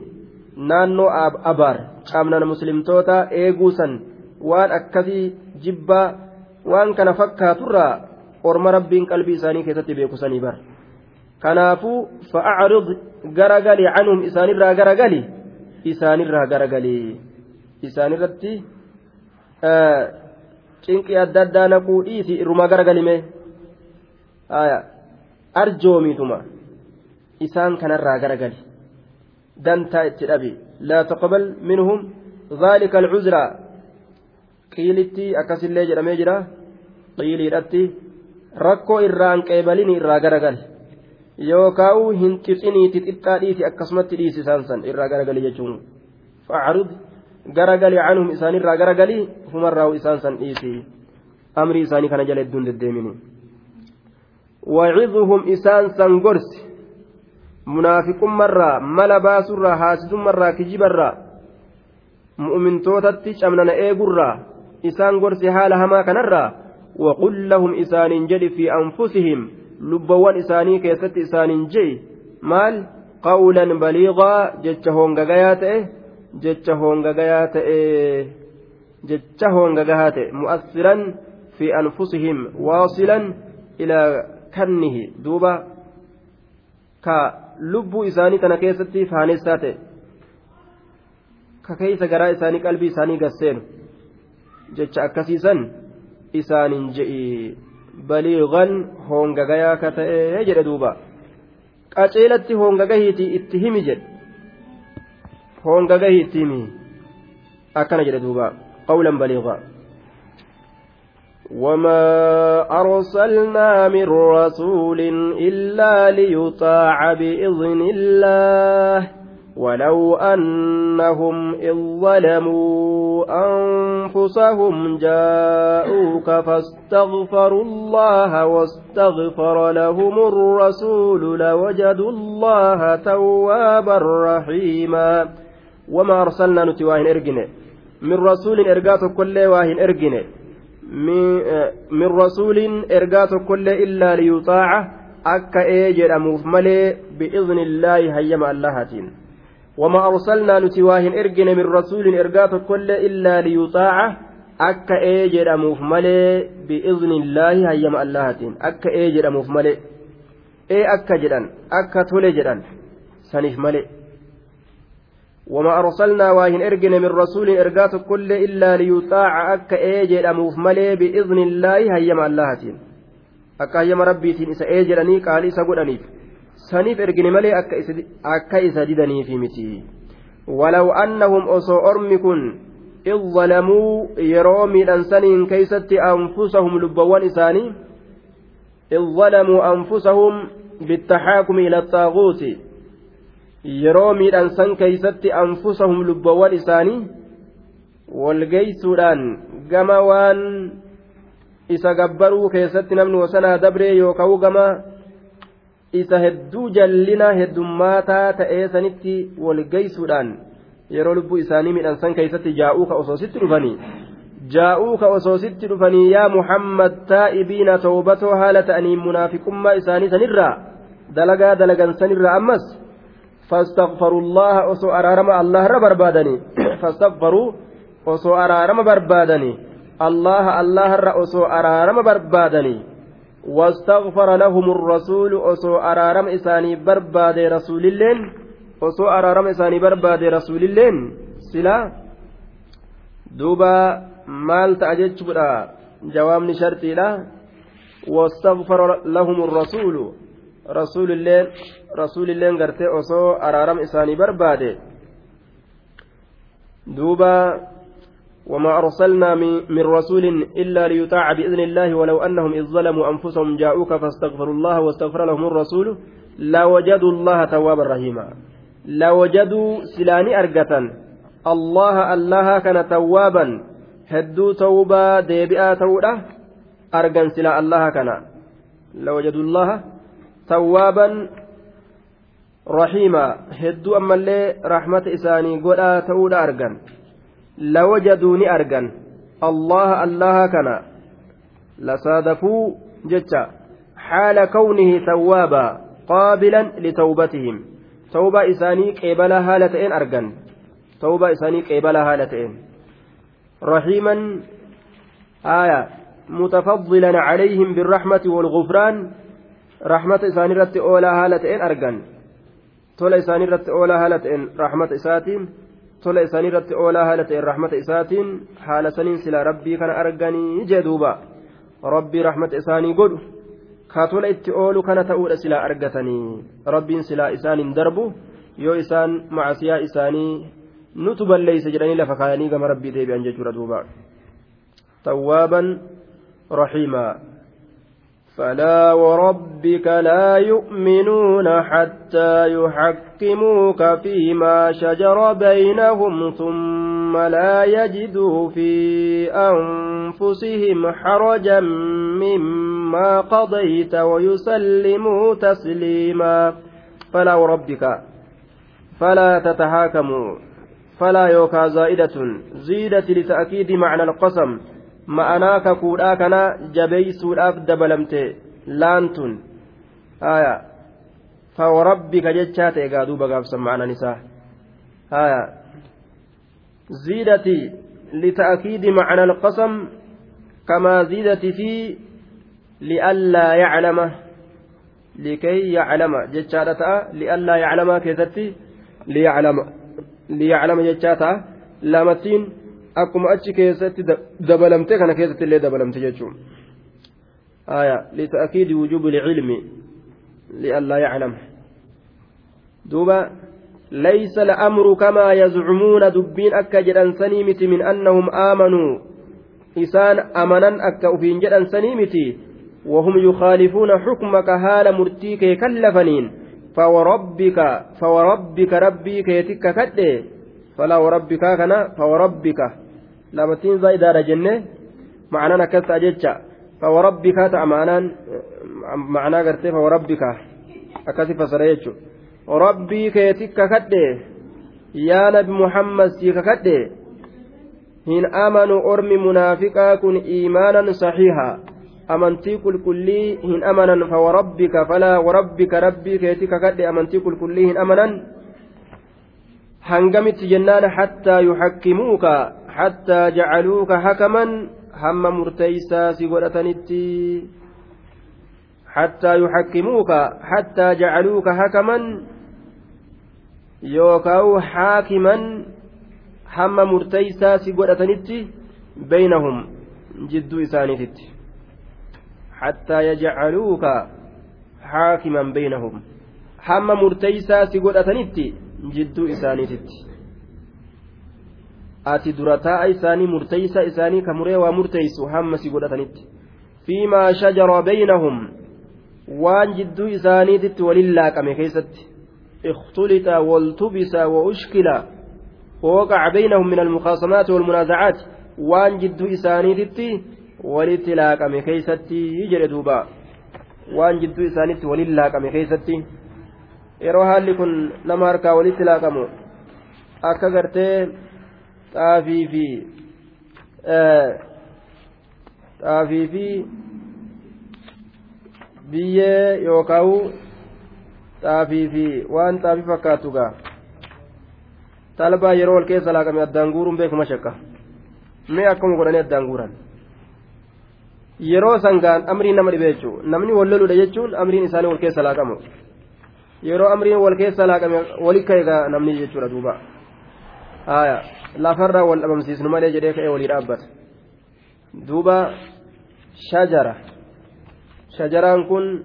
naannoo abaar qaamnaan muslimtoota eeguusan waan akkasii jibbaa waan kana fakkaaturraa orma rabbiin qalbii isaanii keessatti beekusanii bar kanaafuu fa'acrid garagali canhum isaanirraa garagali isaanirraa garagali isaanirratti cinqii adda addaa naquu dhiisi irrumaa garagalime arjoomiituma isaan kanarraa garagali dantaa itti dhabe. Laa taqbal minhum dhaalika alcuzraa qiilitti akkasillee jedhamee jira. Qiiliidhatti rakkoo irraan qeebalini irraa garagali yookaa'u hin xixiniiti xixxaa dhiisi akkasumatti dhiisi isaan san irraa garagali jechuun. Facarud garagali canhum isaanirraa garagali humarraa isaan san dhiisi. Amrii isaanii kana jala hedduun deddeemini wacidhuhum isaan san gorsi munaafiqummarraa mala baasurraa haasisummarraa kijibarraa mu'mintootatti camnana eegurraa isaan gorsi haala hamaa kanarraa waqul lahum isaaniin jedhi fi anfusihim lubbawwan isaanii keessatti isaaniin je'i. Maal? Qawlan baliiqaa jecha hoongagayaa ta'e jecha hoongagayaa ta'e jecha hoongagahaa ta'e mu'assiran fi anfusihim waasilan ilaa kannihi. Duuba ka lubbuu isaanii tana keessatti faanessaa ta'e ka keeysa garaa isaanii qalbii isaanii gasseenu jecha akkasiisan isaanin je'i. Baliigan hoongagayaa ka ta'ee jedhe duuba. Qaceelatti hoongagahiiti itti himi jedhe. Hoongagahi itti himi. Akkana jedhe duuba. Qawlan baliigaa وما أرسلنا من رسول إلا ليطاع بإذن الله ولو أنهم إذ ظلموا أنفسهم جاءوك فاستغفروا الله واستغفر لهم الرسول لوجدوا الله توابا رحيما وما أرسلنا نتواهن إرجن من رسول إرقات كل واهن إرجن من رسول إرقات كل إلا ليطاع أكا إيجر أموف ملي بإذن الله هيما اللهاتين. وما أرسلنا نتواهن إرقن من رسول إرقات كل إلا ليطاع أكا إيجر أموف ملي بإذن الله هيما اللهاتين. أكا إيجر أموف ملي. إيه أكا جدًا؟ أكا تولي جدًا؟ سنف ملي. وما أرسلنا واهن إرجن من رسول إرجات كل إلا ليطاع أكا إيجي أموف ملي بإذن الله هيما اللهتين. أكا هيما ربيتين إسا إيجرني قال إسا قدنيف سنيف إرجن ملي أكا إسا ددني في متي. ولو أنهم أصو أرمكن إذ ظلموا يرومي الأنسانين كيست أنفسهم لبوان إساني. إذ ظلموا أنفسهم بالتحاكم إلى الطاغوت. Yeroo miidhan san keeysatti anfusahum lubbawwan isaanii walgeeysuudhaan gama waan isa gabbaruu keessatti namni wasanaa dabree yookaan gama isa hedduu jallina heddummaataa ta'ee sanitti walgeeysuudhaan yeroo lubbuu isaanii miidhan san keeysatti jaa'uu ka osoositti dhufanii jaa'uu ka osoositti dhufanii yaa muhammad taa'ibiina tawbatoo haala ta'anii munaafiqummaa isaanii sanirraa dalagaa dalagan sanirraa ammas فاستغفروا الله أرارم الله رب بربادني. *clears throat* فاستغفروا أسو أرارم بربادني. الله الله رأسو أرارم بربادني. واستغفر لهم الرسول أسو أرارم إساني برباد رسول الله أسو أرارم إساني برباد رسول الله سلا. دوبا مال تأجج جوامن شرطي لا. واستغفر لهم الرسول. Rasuulilleen gartee osoo araaram isaanii barbaade duuba وما أرسلنا من رسول إلا ليطاع بإذن الله ولو أنهم إذ ظلموا أنفسهم جاءوك فاستغفروا الله واستغفر لهم الرسول لوجدوا الله توابا رحيما. لوجدوا سلاني أرقة الله الله كان توابا. هدوا توبا ديبئا توبا أرقا سلا الله كان. لوجدوا الله tawwaaban rahiima hedduu ammallee rahmata isaanii godhaa ta'uudha argan lawajaduu ni argan allaha allaha kana lasaadafuu jecha haala kawnihi tawwaabaa qaabilan litawbatihim tawbaa isaanii qeebalaa haala ta'een argan tawbaa isaanii qeebalaa haala ta'een rahiiman آية متفضلا عليهم بالرحمة والغفران rahmata isaaniirratti oolaa haala ta'een argan tola isaaniirratti oolaa haala ta'een rahmata isaatiin tola isaaniirratti oolaa haala ta'een rahmata isaatiin haala saniin silaa rabbii kana arganii jee duuba rabbii rahmata isaanii godhu ka tola itti oolu kana ta'uudha silaa argatanii rabbiin silaa isaaniin darbu yoo isaan macasiyaa isaanii nutu balleeysa jedhanii lafa kaayanii gama rabbii deebi'an jechuudha duuba tawwaaban rahiimaa فلا وربك لا يؤمنون حتى يحكموك فيما شجر بينهم ثم لا يجدوا في أنفسهم حرجا مما قضيت ويسلموا تسليما. فلا وربك فلا تتحاكموا فلا يوكا زائدة زيدت لتأكيد معنى القسم. Ma'anaa kakuudhaa kana jabeeysuudhaaf dabalamte laantun haya fawarabbika jechaa ta'e gaa duuba gaafsan ma'anaan isaa haya ziidati lita'kiidi macna alqasam kamaa ziidati fi li'allaa yaclama likay yaclama jechaadha ta'a li'allaa yaclama keessatti liyaclama liyaclama jechaa ta'a lamattiin akkuma achi keessatti dabalamte kana keessatti illee dabalamte jechuun. Aya lita'kiidi wujuubi lcilmi li'allaa yaclam duuba ليس الأمر كما يزعمون دبين أكا جدن سنيمت من أنهم آمنوا إسان أمنا أكا أفين جدن سنيمت وهم يخالفون حكمك هال مرتيك كلفنين فوربك فوربك ربي كيتك كده فلا وربك كنا فوربك لابتين زايدة جنة معنى نكست أجتشا فوربك تأمانا معنى قرتي فوربك أكاسي فسريتشو ربي كيتك كده يا نبي محمد سيك كده hin amanu ormi munaafiqaa kun iimaanan saxiiha amantii qulqullii hin amanan fawarabbika falaa warabbika rabbii keetii kakadhe amantii qulqullii hin amanan hangamitti jennaan hattaa yuxakkimuuka حتى جعلوك حكما هم مرتيسا سيغلتنتي حتى يحكموك حتى جعلوك حكما يوكاو حاكما هم مرتيسا سيغلتنتي بينهم جد إسانتي حتى يجعلوك حاكما بينهم هم مرتيسا سيغلتنتي جد إسانتي ati durataa'a isaanii murteeysa isaanii ka muree waa murteeysu hamma si godhatanitti fiimaa shajara beynahum waan jidduu isaaniititti walin laaqame keessatti اختلط والتبس وأشكل ووقع بينهم من المخاصمات والمنازعات وان جد إسانيتي ولتلاقم كيستي يجري دوبا jidduu isaanitti waliin laaqame keessatti yeroo haalli kun nama harkaa walitti xaafii fi xaafii fi biyyee yookaan xaafii fi waan xaafii fakkaatu gaa talbaa yeroo wal keessa laaqame addaan guuruun beekuma shakka mee akkuma godhanii addaan guuran yeroo sangaan amriin nama dhibe jechuun namni wal loludha jechuun amriin isaanii wal keessa laaqamu yeroo amriin wal keessa laaqame wali ka'e namni jechuudha duuba jedhee ka'ee walii dhaabbata duuba shajara shajaraan kun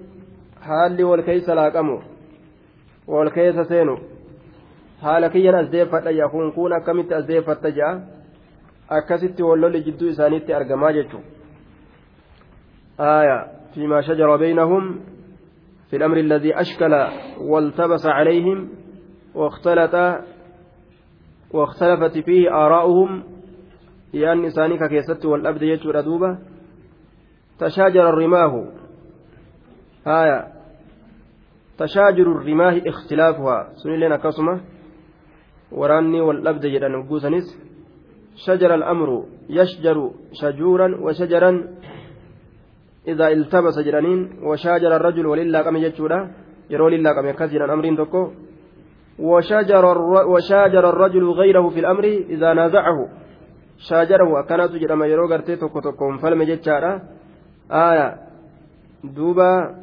haalli wal keessa laaqamu wal keessa seenu haala kiyyan as deeffadha yakuun kun akkamitti as deeffatta ja'a akkasitti wal lolli jidduu isaaniitti argamaa jechuudha. آية فيما شجر بينهم في الأمر الذي أشكل والتبس عليهم واختلط واختلفت فيه آراؤهم يان إسانيك كيست والأبد يجور دوبة تشاجر الرماه. آية. تشاجر الرماه اختلافها. سنين لنا كسمة. وراني والأبد جدا شجر الأمر يشجر شجورا وشجرا إذا التبس جرانين وشاجر الرجل ولله قم يجودا يرو لله قم كثيرا أمرين تكو وشاجر وشاجر الرجل غيره في الأمر إذا نازعه. شاجره أكنات جرما يرو غرتي تكو تكو فلم جتشارا آية. دوبا.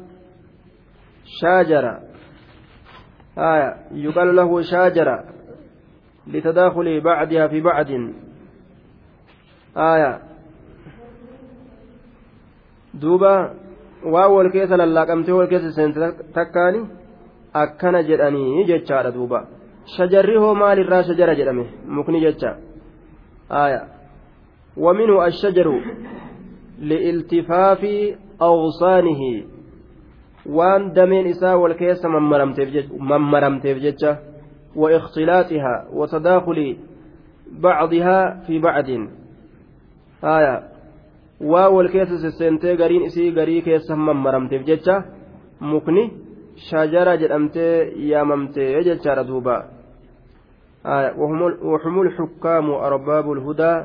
شاجر. آية. يقال له شاجر. لتداخل بعدها في بعد. آية. keessa lallaaqamtee wal keessa seente takkaani akkana jedhanii jechaadha duuba shajarri hoo maalirraa shajara jedhame mukni jecha aya ومنه الشجر لالتفاف أغصانه وان دمين إساء والكيس ممرمتف ججة واختلاطها وتداخل بعضها في بعض آية wal keessa sesseentee gariin isii garii keessa mammaramteef jecha mukni shajara jedhamtee yaamamtee jechaadha duuba وهم الحكام أرباب الهدى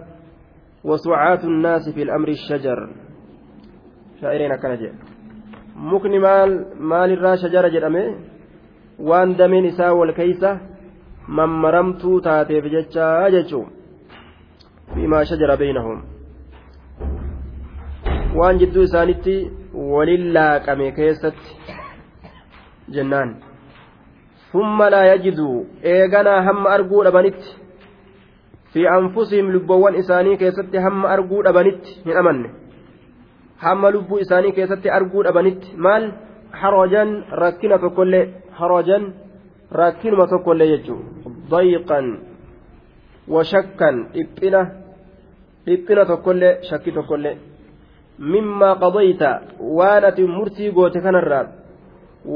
وسعاة الناس في الأمر الشجر. شاعرين كنجة مكن مال مال الرا شجرة جرمه وان دمين إساء والكيسة ممرمتو تاتي بجتشا جتشو فيما شجر بينهم. waan jidduu isaanitti walin laaqame keessatti jennaan. Summa laa yajiduu eeganaa hamma arguu dhabanitti. Fi anfusihim lubboowwan isaanii keessatti hamma arguu dhabanitti hin amanne. Hamma lubbuu isaanii keessatti arguu dhabanitti maal? Harajan rakkina tokkollee harajan rakkinuma tokkollee jechuudha dayiqan washakkan dhiphina dhiphina tokkollee shakki tokkollee. Mimmaa qadayta waan ati murtii goote kanarraa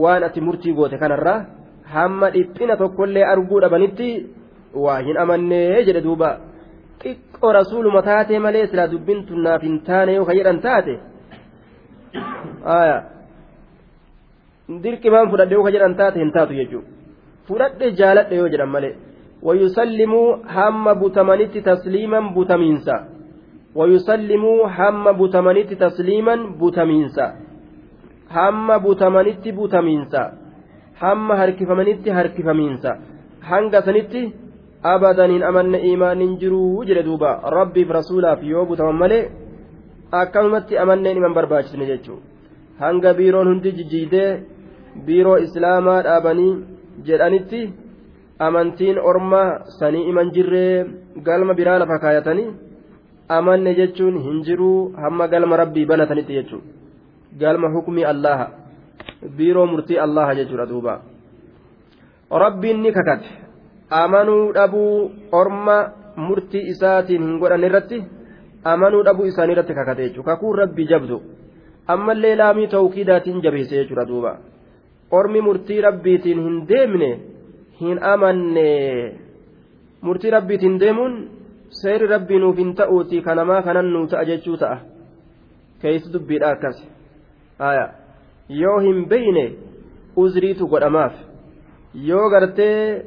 waan ati murtii goote kanarraa hamma dhiphina tokkollee arguu dhabanitti waa hin amannee jedhe duuba. Xiqqoo rasuuluma taatee malee silaa dubbiin tunnaaf hin taane yoo ka jedhan taate dirqimaan fudhadhe yoo ka jedhan taate hin taatu jechuudha fudhadhe jaaladhe yoo jedhan malee wayusallimuu hamma butamanitti tasliiman butamiinsa. Wayusallimuu hamma butamanitti tasliiman butamiinsa hamma butamanitti butamiinsa hamma harkifamanitti harkifamiinsa hanga sanitti abadan hin amanne imaan hin jiruu jedhe duuba. Rabbiif rasuulaaf yoo butaman malee akkanumatti amanneen iman barbaachisne jechuudha hanga biiroon hundi jijjiidee biiroo islaamaa dhaabanii jedhanitti amantiin orma sanii iman jirree galma biraa lafa kaayatanii amanne jechuun hin jiruu hamma galma rabbii banatanitti jechuudha galma hukmii allaha biiroo murtii allaha jechuudha duuba. Rabbiin ni kakate. Amanuu dhabuu orma murtii isaatiin hin godhan irratti amanuu dhabuu isaanii irratti kakate jechuudha kakuun rabbii jabdu. Ammallee laamii tawkiidaatiin jabeesse jechuudha duuba. Ormi murtii rabbiitiin hin deemne hin amanne. Murtii rabbiitiin deemuun seeri rabbii nuuf hin ta'uuti kanamaa kanan nuu ta'a jechuu ta'a. Keeysi dubbiidha akkas yoo hin beyne uzriitu godhamaaf. Yoo gartee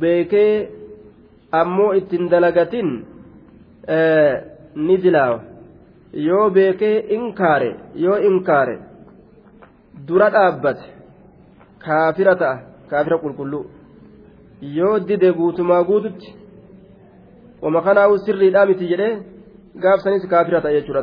beekee ammoo ittiin dalagatin ni dilaawa. Yoo beekee inkaare yoo inkaare dura dhaabbate. Kaafira ta'a kaafira qulqulluu. Yoo dide guutumaa guututti wama kanaahu sirriidhaa miti jedhee gaafsanis kaafira ta'a jechuudha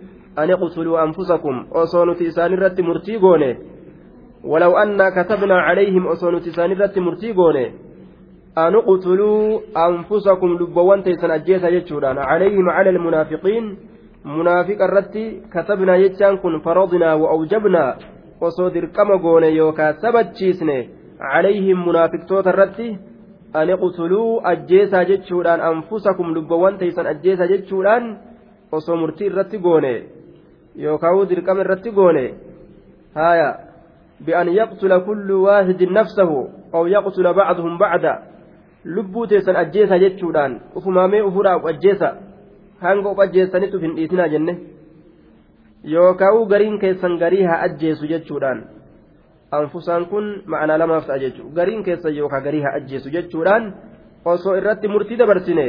ani qusuluu anfusakum osoo nuti isaan irratti murtii goone walaw annaa katabnaa calayhim osoo nuti isaan irratti murtii goone ani qusuluu anfusakum lubbawwan taysan ajjeesa jechuudhaan calayhim cala almunaafiqiin munaafiqa irratti katabnaa jechaan kun faradnaa wa awjabnaa osoo dirqama goone yookaa sabachiisne calayhim munaafiqtoota irratti ani qutuluu ajjeesa jechuudhaan anfusakum lubbawwan taysan ajjeesa jechuudhaan osoo murtii irratti goone yookaan dirqama irratti goone haaya bi'an yaqtula kullu waahidin nafsahu aw yaqtula bacduhum bacda lubbuu teessan ajjeesaa jechuudhaan ufumaamee ufuudhaaf ajjeesa hanga of ajjeessanitti uf hin dhiisinaa jenne. Yookaan gariin keessan garii haa ajjeesu jechuudhaan anfusaan kun ma'anaa lamaaf ta'a jechuudha gariin keessan yookaan garii haa ajjeesu jechuudhaan osoo irratti murtii dabarsine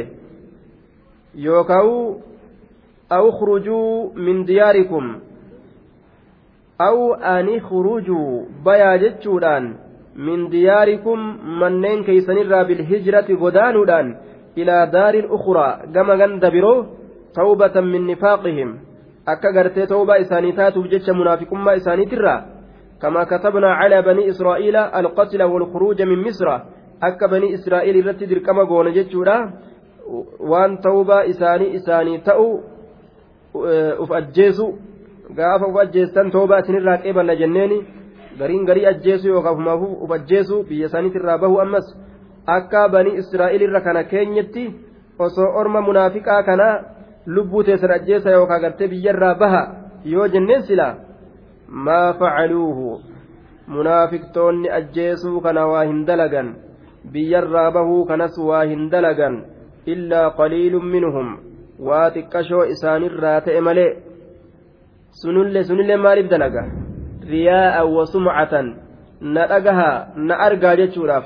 yookaan min diyaarikum aw ani khurujuu bayaa jechuudhaan min diyaarikum manneen keeysanirraa bilhijrati godaanuudhaan ilaa daariin ukuraa gama ganda biroo tawbatan min nifaaqihim akka gartee tawbaa isaanii taatuuf jecha munaafiqummaa isaaniitirraa كما كتبنا على بني إسرائيل القتل والخروج من مصر banii israa'el irratti dirqama goona jechuudha waan tawbaa isaanii isaanii ta'u uf ajjeesu gaafa uf ajjeestan tawbaa isinirraa qeeballa jenneeni gariin garii ajjeesu yookaan ufumaaf uf ajjeesu biyya isaaniitirraa bahu ammas akka banii israa'el irra kana keenyatti osoo orma munaafiqaa kana lubbuu teessan ajjeesa yookaan gartee biyyarraa baha yoo jenneen silaa maa facaluuhu? Munaafiqtoonni ajjeesuu kana waa hin dalagan. Biyyarraa bahuu kanas waa hin dalagan. Illaa qaliilun minhum waa xiqqashoo isaanirraa ta'e malee sunillee sunillee maaliif dalaga? Riyaa'an wa sumcatan. Na dhagahaa na argaa jechuudhaaf.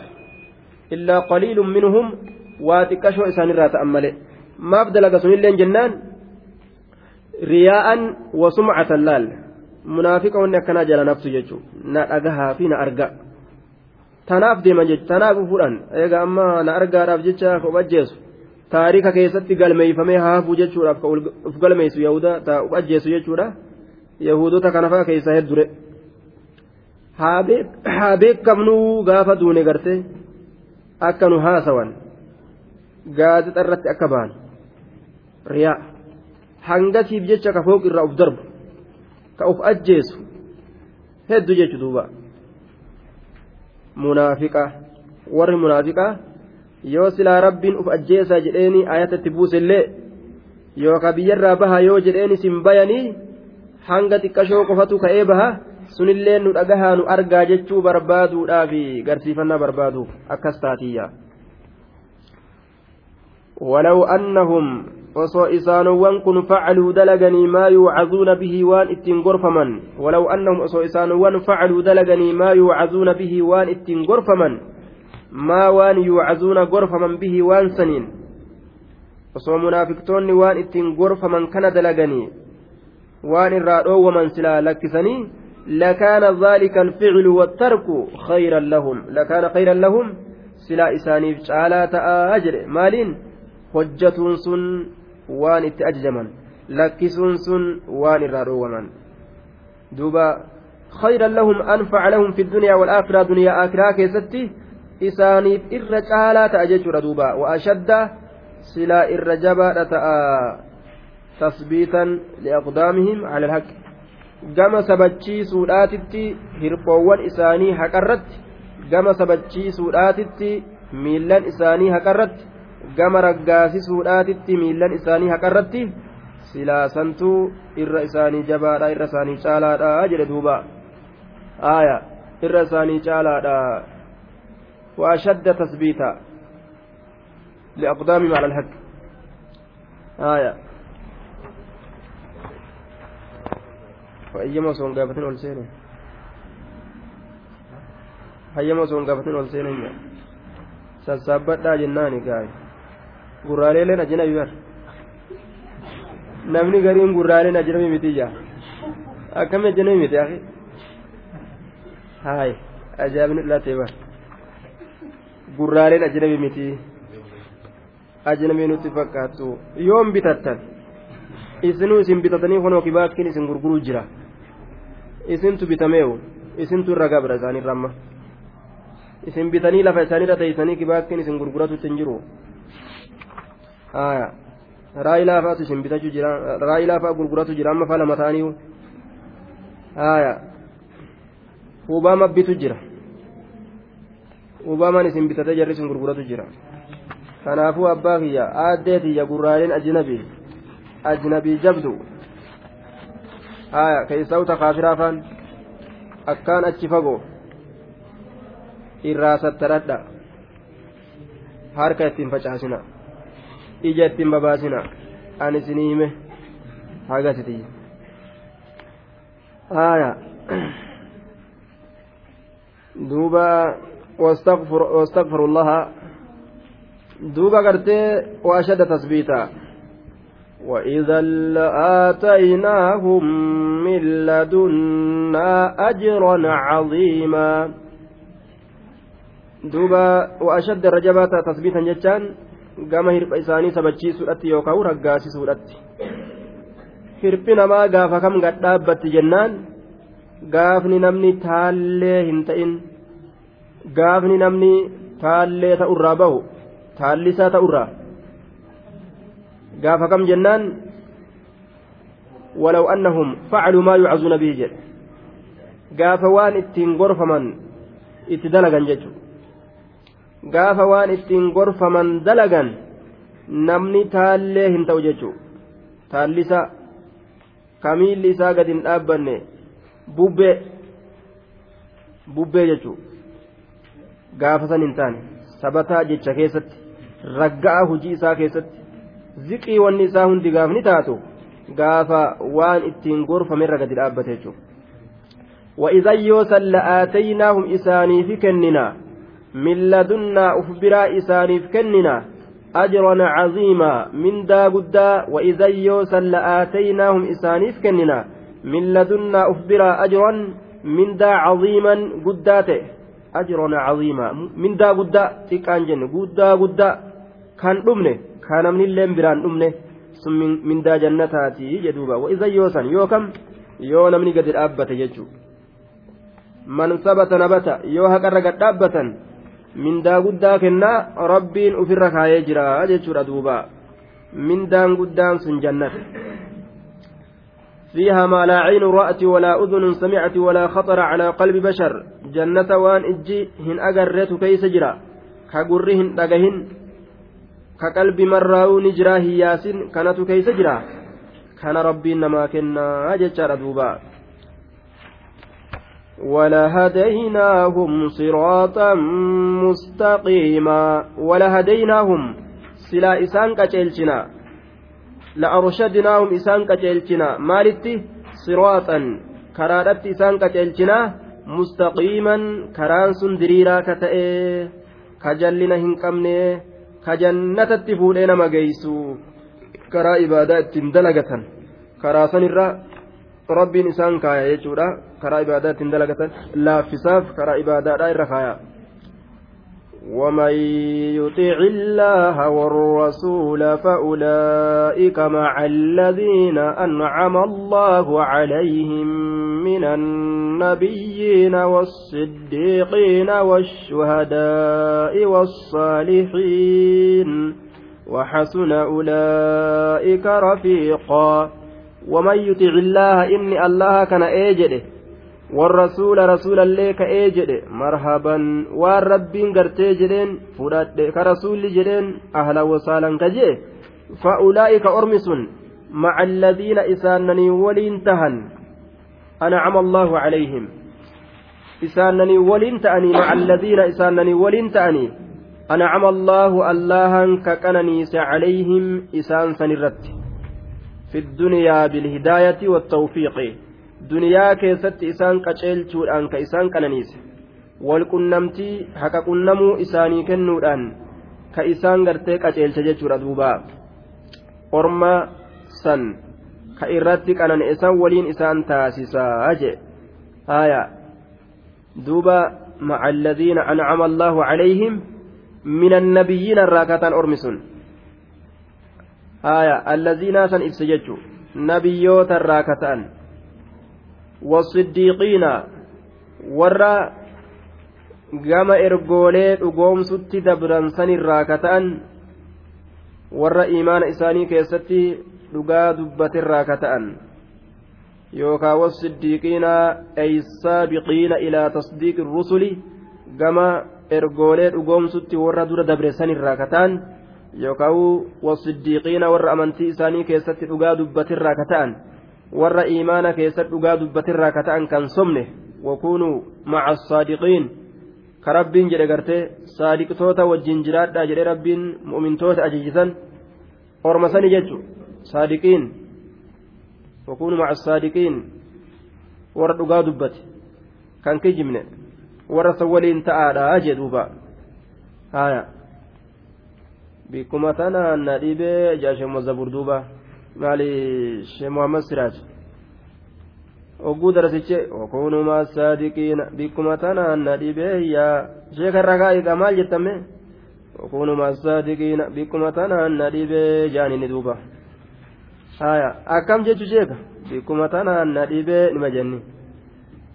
Illaa qaliilun minhum waa xiqqashoo isaanirraa ta'an malee. Maaf dalaga sunilleen jennaan? Riyaa'an wasumcatan laal. Munaafiqa wanni akkanaa jala naftu jechuun na dhagahaa fi na arga. Tanaaf deeman jechuudha tanaaf fuudhan egaa amma na argaadhaaf jecha of ajjeesu taarika keessatti galmeeyfamee haafuu jechuudhaaf ka uf galmeessu yahuda ta uf ajjeesu jechuudha. Yahudota kanafaa keessa heddure haa beekamnuu gaafa duune gartee akka nu haasawan. Gaazexaa irratti akka ba'an. Riyaa. Hangasiif jecha ka fooq irraa uf darbu. Ka uf ajjeesu hedduu jechu duuba. Munaafiqa. Warri munaafiqaa yoo silaa rabbiin uf ajjeesaa jedheeni ayatatti buusellee yookaan biyyarraa baha yoo jedheeni sin bayanii hanga xiqqashoo qofatu ka'ee baha sunillee nu dhagahaa nu argaa jechuu barbaaduudhaaf garsiifannaa barbaaduuf akkas taatiyya. ولو أنهم osoo isaanowwan kun facaluu dalaganii maa yuucazuuna bihi waan ittiin gorfaman walaw annahum osoo isaanowwan facaluu dalaganii maa yuucazuuna maa waan yuucazuuna gorfaman bihi waan saniin osoo munaafiqtoonni waan ittiin gorfaman kana dalaganii waan irraa dhoowwaman silaa lakkisanii لكان ذلك الفعل والترك خيرا لهم لكان خيرا لهم سلا إسانيف تعالى تآجر مالين حجة سن ajajaman lakkisuun sun waan irraa dhoowwaman duuba خيرا لهم أنفع لهم في الدنيا والآخرة دنيا آخرة كيستي إسانيف إر تعالى تأجج ردوبا وأشد سلا إر جبا تثبيتا لأقدامهم على الحق gama sabachiisuudhaatitti hirphoowwan isaanii haqarratti gama sabachiisuudhaatitti miillan isaanii haqarratti gama raggaasisuudhaatitti miillan isaanii haqarratti silaasantuu irra isaanii jabaadha irra isaanii caalaadha jedhe duuba aaya irra isaanii caalaadha وأشد تثبيتا لأقدامهم على الحق آية وأيما سون قافتين والسينة هيما سون قافتين والسينة سسابتا جناني قاي gurraaleeleen ajnabi bar namni gariin gurraaleen ajnabi miti jaa akkami ajnabi miti akhi haay ajaa'ibni dhalatee bar gurraaleen ajnabi miti ajnabii nutti fakkaattu yoom bitattan isinuu isin bitatanii kunoo kibaakkiin isin gurguruu jira isintu bitameewu isintu irra gabra isaanirra amma isin bitanii lafa isaanirra teeysanii kibaakkiin isin gurguratutti hin jiru raa'ii laafaatu isin bitachuu jira raa'ii laafaa gurguratu jira amma faa lama ta'anii haaya hubaama bitu jira hubaamaan isin bitatee jarri isin gurguratu jira kanaafuu abbaa kiyya aaddee tiyya gurraaleen ajnabii ajnabii jabdu haaya keessaa uta kaafiraafaan akkaan achi fagoo irraa sattaradha harka ittiin facaasina. ija ittiin babaasina an isinii hime hagasiti aya duuba واستغفر الله دوبا قرتي وأشد تثبيتا وإذا لآتيناهم من لدنا أجرا عظيما دوبا وأشد الرجبات تثبيتا جتان gama hirpha isaanii sabachiisuudhatti yookaan raggaasisuudhatti hirphi namaa gaafa kam gad dhaabbatti jennaan gaafni namni taallee hin ta'in gaafni namni taallee ta'urraa bahu taallisaa ta'urraa gaafa kam jennaan? Walaw annahum facaluu maa yucazuuna bihi jedhe. Gaafa waan ittiin gorfaman itti dalagan jechu gaafa waan ittiin gorfaman dalagan namni taallee hin ta'u jechu taallisa kamiilli isaa gad hin dhaabbanne? Bubbee. Bubbee jechuu gaafa san hin taane sabataa jecha keessatti ragga'a hojii isaa keessatti ziqii wanni isaa hundi gaafni taatu gaafa waan ittiin gorfamerra gadi dhaabbate jechuudha. وإذا يوسل لآتيناهم إساني في كننا من لدنا أفبرا إسانيف كننا أجرا عظيما من دا قدا وإذا يوسا لآتيناهم إسانيف كننا من لدنا أخبر أجرا من دا ajron caziima mindaa guddaa xiqqaan jenne. Guddaa guddaa kan dhumne kan namnilleen biraan dhumne sun mindaa jannataati jedhuuba. Wa'iza yoosan yoo kam? Yoo namni gadi dhaabbate jechuudha. Man sabata nabata yoo haqarra gad dhaabbatan mindaa guddaa kennaa rabbiin ofirra kaayee jira jechuudha duuba. Mindaan guddaan sun jannata. فيها ما لا عين رأت ولا أذن سمعت ولا خطر على قلب بشر. جنة وان إجي هن أجرت كيس جرا. كجرهن دجهن كقلب مراو نجرا هياسين كانت كيس جرا. كان ربي نما كنا أجتر دوبا. ولهديناهم صراطا مستقيما. ولهديناهم. سلا إسان كتلتنا لأرشدناهم إسان كتلتنا مالتي؟ صراطا. كرادت إسان كتلتنا مستقيما. كران سندريرا كتئ. كجلنا هنكمني كجنة فولين مجيسو. كرا إبادة دلقة كرا سنرا. isaan kaaya jechuudha karaa ibaadaa ittiin dalagatan laaffisaaf karaa ibaadaadhaa irra kaaya ومن يطع الله والرسول فأولئك مع الذين أنعم الله عليهم من النبيين والصديقين والشهداء والصالحين وحسن أولئك رفيقا. ومن يطع الله إني الله كان إيجده. والرسول رسول الله كإيجده مرحبا. والرب قرتي جدين فراد كرسول جدين أهلا وسهلا كجي فأولئك أرمس مع الذين إسانني ولين تهن. أنعم الله عليهم. إسانني ولين مع الذين إسانني ولين أنعم الله اللها ككننيس عليهم إسان سنرت. في الدنيا بالهداية والتوفيق. دنيا كيست إسان قتل شوران كإسان كننيس والقنمتي حكا قنمو إساني كنودان كإسان غرتي قتل شجر دوبا أرما سن كإراتي كانن إسان ولين إسان تاسسا أجي آية دوبا مع الذين أنعم الله عليهم من النبيين الراكتان أرمسون آية الذين سن إبسججوا نبيوت الراكتان wasiddiiqiina warra gama ergoolee dhugoomsutti dabransanirraa ka ta'an warra imaana isaanii keessatti dhugaa dubbatirraa ka ta'an yookaan wasiddiiqiina eeysaabiqiina ilaa tasdiiqi rusuli gama ergoolee dhugoomsutti warra dura dabresanirraa ka ta'an yookaan wasiddiiqiina warra amantii isaanii keessatti dhugaa dubbatirraa ka ta'an. Warra imaana keessatti dhugaa dubbatirraa kata'an kan somne wakuunuu maca saadiqiin ka rabbiin jedhe gartee saadiqtoota wajjin jiraadhaa jedhe rabbiin mu'mintoota ajajisan orma sani jechu saadiqiin wakuunuu maca saadiqiin warra dhugaa dubbate kan kijibne warra san waliin ta'aadhaa jedhuuba haaya. bikkuma tanaan na dhibee jaashe mazabur duuba maali shee muhammad siraaj ogguu darasiche wakunumaa saadiqiina bikkuma tanaan na dhibee yaa sheekarra kaa'iqa maal jettame wakunumaa saadiqiina bikkuma tanaan na dhibee jaanini duuba haya akkam jechu sheeka bikkuma tanaan na dhibee nima jenni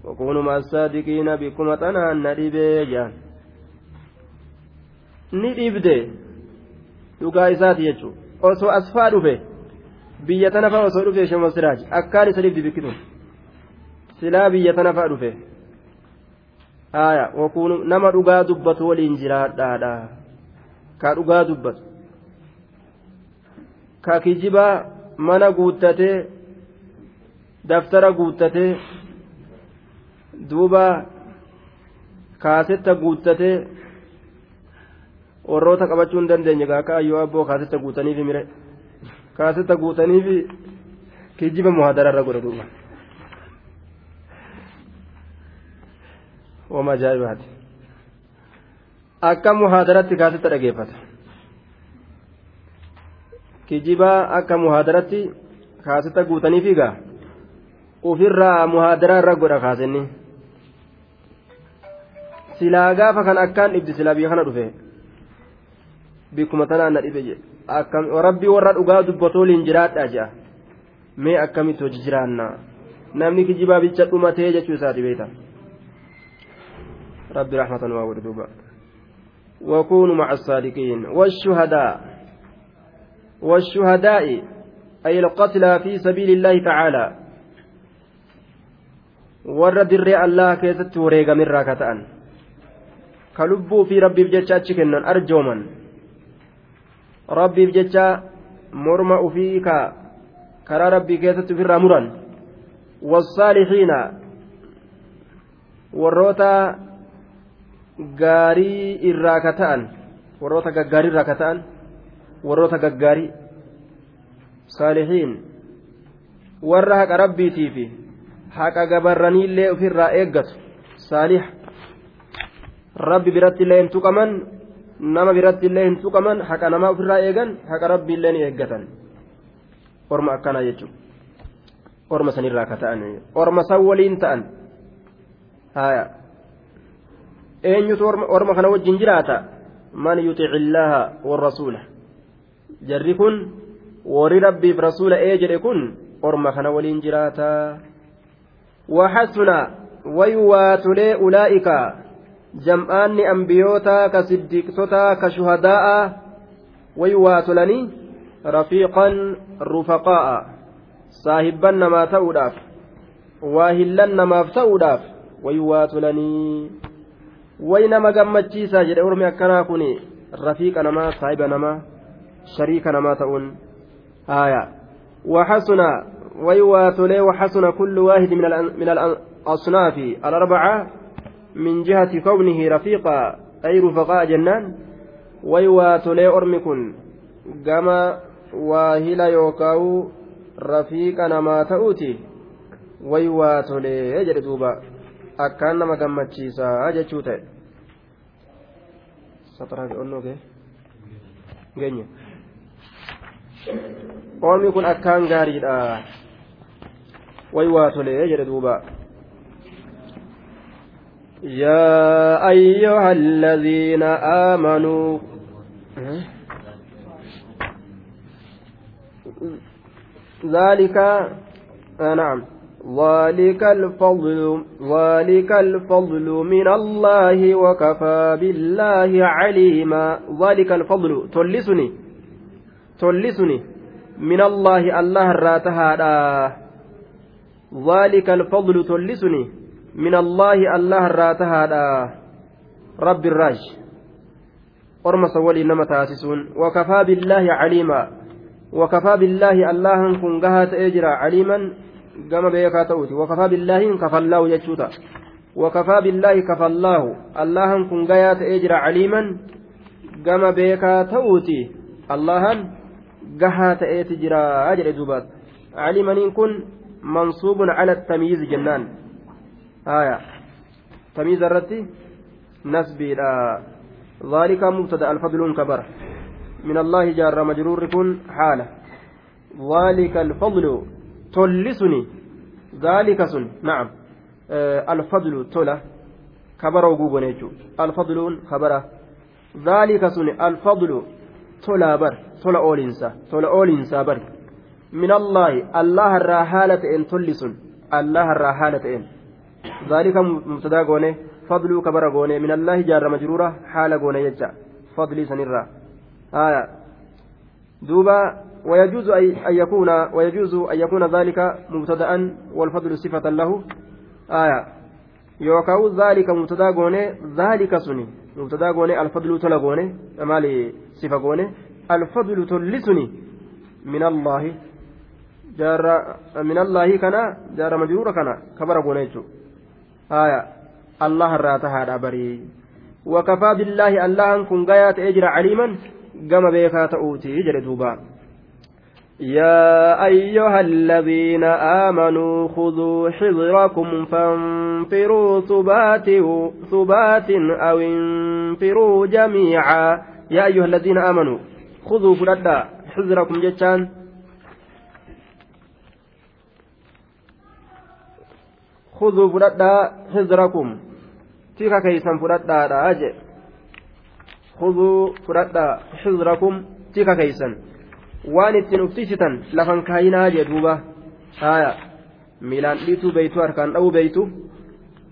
wakunumaa saadiqiina bikkuma tanaan na dhibee jaan ni dhibde dhugaa isaati jechuun osoo asfaa dhufe biyya tana fa'a osoo dhufe shema siraaj akkaan isa dhibdi bikkituun silaa biyya tana fa'a dhufe haaya wakuun nama dhugaa dubbatu waliin jiraadhaadha ka dhugaa dubbatu ka kijibaa mana guuttatee daftara guuttatee duuba kaasetta guuttatee. warroota qabachuu hin dandeenye gaaka ayyoo abboo kaasetta guutaniifi mire kaasetta guutaniifi kijjiba muhaadararra godhe duuba. Wama ajaa'ibaati akka muhaadaratti kaasetta dhageeffata kijibaa akka muhaadaratti kaasetta guutanii fiigaa ufirraa muhaadaraa irra godha kaasenni silaa gaafa kan akkaan dhibdi silaa biyya kana dhufe bikkuma tanaan na dhibe jedhe rabbii warra dhugaa dubbatooliin jiraadhaa jedha mee akkamitti hojii jiraanna namni kijibaa bicha dhumatee jechuu isaati beekta rabbi rahmatan waa godhe duuba وكونوا مع الصادقين والشهداء والشهداء أي القتلى في سبيل الله تعالى warra dirree allah keessatti wareegamirraa ka ta'an ka lubbuu fi rabbiif jecha achi kennan arjooman rabbiif jecha morma ufii ka karaa rabbii keessatti ofirraa muran. Wasaalixiina. Warroota gaarii irraa ka ta'an. Warroota gaggaarii irraa ka ta'an. Warroota gaggaarii. Saalixiin. Warra haqa rabbiitiifi haqa gabarraniillee ofirraa eeggatu. Saalih rabbi biratti illee hin tuqaman nama biratti illee hin tuqaman haqa namaa ofirraa eegan haqa rabbi illee ni eeggatan. Orma akkanaa jechuudha orma sanirraa ka ta'an. Orma san waliin ta'an. Haya eenyutu orma kana wajjin jiraata? Man yuxici illaaha warrasuula jarri kun warri rabbiif rasuula ee jedhe kun orma kana waliin jiraataa وحسن ويواتلي أولئك جمعان أنبيوتا كصديقتوتا كشهداء ويواتلني رفيقا رفقاء صاحبا نما تؤداف واهلا نما تؤداف ويواتلني وينما gammachiisaa jedhe ormi akkanaa kun rafiiqa namaa saahiba namaa shariika namaa ta'uun. Haaya waxasuna ويواتلي وحسن كل واحد من من الأصناف الأربعة من جهة كونه رفيقا أي رفقاء جنان؟ ويواتلي أرمكن. كما واهلا يوكاو رفيقا نما تؤتي ويواتلي يجري دوبا. أكان نما gammachiisa jechuu ta'e sataraa onnoo gee geenye ormi kun akkaan gaariidha way waa tolee jedhe duuba يا أيها الذين آمنوا ذلك آه نعم. ذلك الفضل ذلك الفضل من الله وكفى بالله عليما. ذلك الفضل تلسني تلسني من الله الله الراتها ذلك الفضل تلسني من الله الله الراتها رب الراج أرمس ولي نما تأسسون. وكفى بالله عليما. وكفى بالله الله كن قهات أجرا عليما. قام بيكا تؤتي وكفى بالله كفى الله يجوتا. وكفى بالله كفى الله. الله كن قهات أجرا عليما. قام بيكا تؤتي الله قهات أجرا. أجر دوبات. عليما كن منصوب على التمييز جنان. آية. تمييز الرتي نسبي ذلك مبتدأ الفضل كبر من الله جار مجرور كن حالة. ذلك الفضل تلسني. ذلك سن. نعم. آه الفضل تلا. كبر وجوب الفضل خبره. ذلك سن. الفضل تلا بر. تلا أولينسا. تلا أولينسا بر. من الله. الله الراحالة إن تلسن. الله الراحالة إن. ذلك مبتدا قونه فضل كبر قونه من الله جار مجرورة حال قونه يجا. فضل سنرا. آية. دوبا ويجوز أن يكون ويجوز أن يكون ذلك مبتدأ والفضل صفة له. آية. يوكاو ذلك مبتدا قونه ذلك سني. مبتدا قونه الفضل تلا قونه مالي صفة قونه الفضل تلسني من الله jaarra minallaahi kana jaarra majruura kana kabara goone jechuudha haya allah irraa tahaadha barii wakafaa billaahi allahan kun gayaa ta'ee jira caliiman gama beekaa ta'uuti jedhe duuba يا أيها الذين آمنوا خذوا حذركم فانفروا ثبات ثبات أو انفروا جميعا يا أيها الذين آمنوا خذوا فلدا حذركم جتان khuduu fudhadhaa hizrakum tika keeysan fudhadhaadha jedhe khuduu fudhadhaa hizrakum tika keeysan. Waan ittiin uffisitan lafan kaayinaa jee duuba. Haya miilaan dhiituu beeytu harkaan dha'uu beeytu.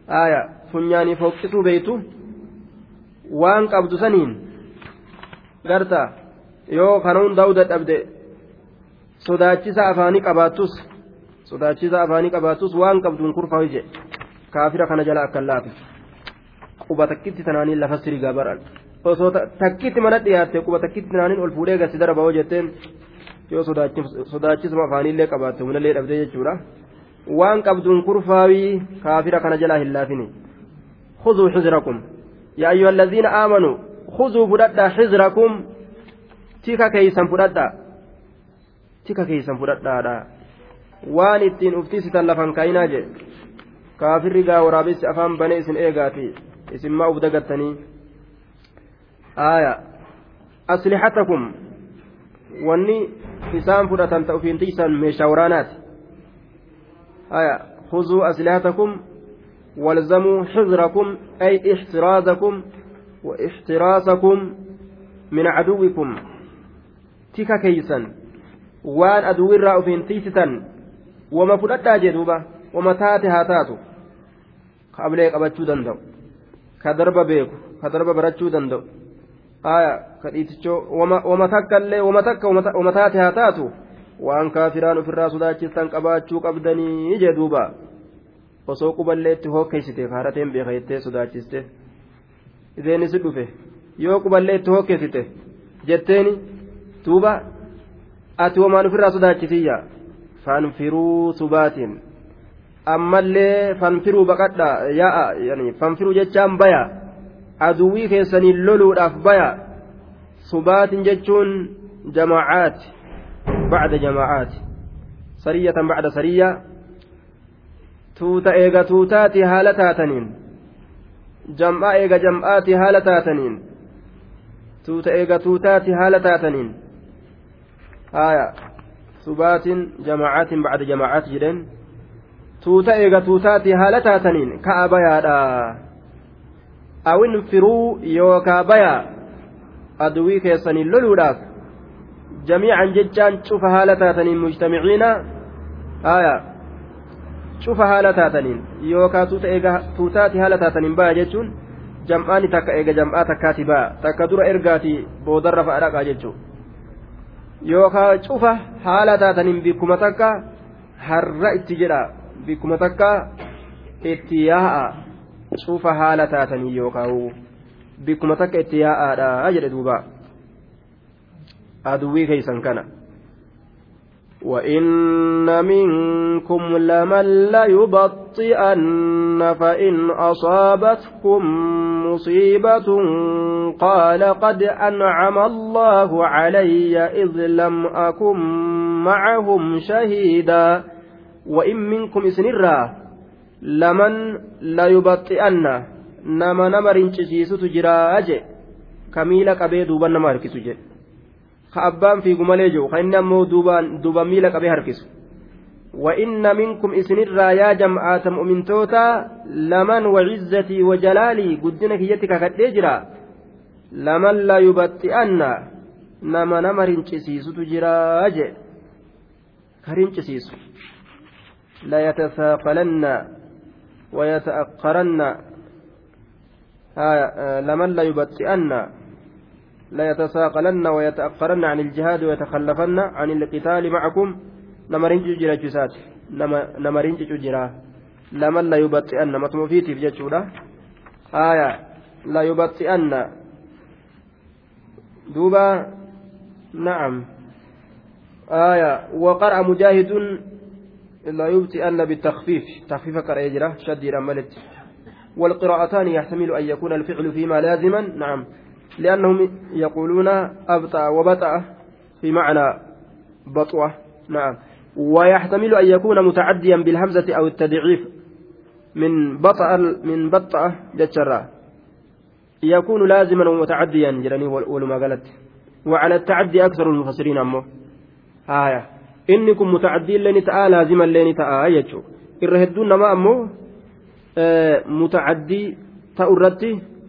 Haya funyaanii fooqqituu beeytu. Waan qabdu saniin garta yoo kana hundaa'uu dadhabde sodaachisaa afaanii qabaattus sodaachisa afaanii qabaattus waan qabduun kurfaa ije kaafira kana jala akka laafe quba takkitti tanaanii lafa sirigaa baran osoo takkitti mana dhiyaatte quba takkitti tanaaniin ol fuudhee gasi darba hoo jetteen yoo sodaachisuma afaaniillee qabaatte hunallee dhabdee jechuudha waan qabduun kurfaawii kaafira kana jalaa hin laafini خذوا حذركم يا أيها الذين آمنوا خذوا فددا حذركم تيكا كيسا فددا تيكا كيسا فددا waan ittiin uffisitan lafan kaayinaa je kaafirri gaa waraabessi afaan banee isin eegaati isin maa uf dagattanii aaya aslixatakum wanni isaan fudhatan ta'u fiintiisan meeshaa waraanaati aaya khuzuu aslixatakum والزموا حذركم أي احترازكم واحتراسكم من عدوكم تيكا كيسا وان وما فلتا جدوبا وما تاتي هاتاتو قبل قبتشو دندو كدرب بيكو كدرب برتشو دندو آية كديتشو وما وما تكالي وما تك وما تاتي هاتاتو waan kaafiraan ofirraa sodaachistan qabaachuu qabdanii jedhuuba osoo quballee itti hokkeessite haarateen beeka jettee sodaachiste iseen isi dhufe yoo quballee itti hokkeessite jetteeni tuuba ati homaan ofirraa sodaachisiyya fanfiruu subaatiin. Ammallee fanfiruu baqadha. Yaa'a fanfiruu jechaan baya. Aduwwii keessaniin loluudhaaf baya. Subaatiin jechuun jamaacaati. Bacda jamaacaati. Sariyatan bacda sariyyaa tuuta eega tuutaati haala taataniin. Jam'aa eega jam'aati haala taataniin. Tuuta eega tuutaati haala taataniin. Haya subaatiin jamacaatiin bacda jamacaat jedhen tuuta eega tuutaati haala taataniin ka'a bayaadha. Awin firuu yookaa bayaa? Aduwii keessaniin loluudhaaf jamiican jechaan cufa haala taataniin mujtamiciina haya cufa haala taataniin yookaan tuuta eega tuutaati haala taataniin baya jechuun jam'aani takka eega jam'aa takkaati baya takka dura ergaati boodarra fa'a dhaqaa jechuudha yookaan cufa haala taataniin bikkuma takka har'a itti jedha bikkuma takka itti yaa'a cufa haala taatanii yookaan bikkuma takka itti yaa'aadha jedhe duuba aduwwii keeysan kana. وإن منكم لمن ليبطئن فإن أصابتكم مصيبة قال قد أنعم الله علي إذ لم أكن معهم شهيدا وإن منكم إسنرا لمن ليبطئن نما نمر انشسيس تجرا أجي كميل قبي دوبا نمر كسجي ka abbaan fiigu malee jiru ka inni ammoo duuba miila qabee harkisu. وإن منكم إسنرا يا جماعة مؤمنتوتا لمن وعزتي وجلالي قدنا كيتك كدجرا لمن لا يبطئن نما نمر سيسو تجرا أجي كرين سيسو لا يتثاقلن ويتأقرن لمن لا يبطئن ليتساقلن ويتأخرن عن الجهاد ويتخلفن عن القتال معكم. نمرين جرا جسات. نمرين جرا. لمن لا يبطئن. متم فيتي في جتشودا. آية. لا يبطئن. دوبا. نعم. آية. وقرأ مجاهد لا يبطئن بالتخفيف. تخفيف قرأ يجرى شديرا ملت. والقراءتان يحتمل أن يكون الفعل فيما لازما. نعم. لأنهم يقولون أبطأ وبطأ في معنى بطوة. نعم. ويحتمل أن يكون متعديا بالهمزة أو التضعيف. من بطأ من بطأ جتشرا. يكون لازما ومتعديا جراني ولما قالت. وعلى التعدي أكثر المفسرين أمه. آية. إنكم متعدي لين تآ لازما لين تآ يجو. الرهدون نما أمه؟ آه متعدي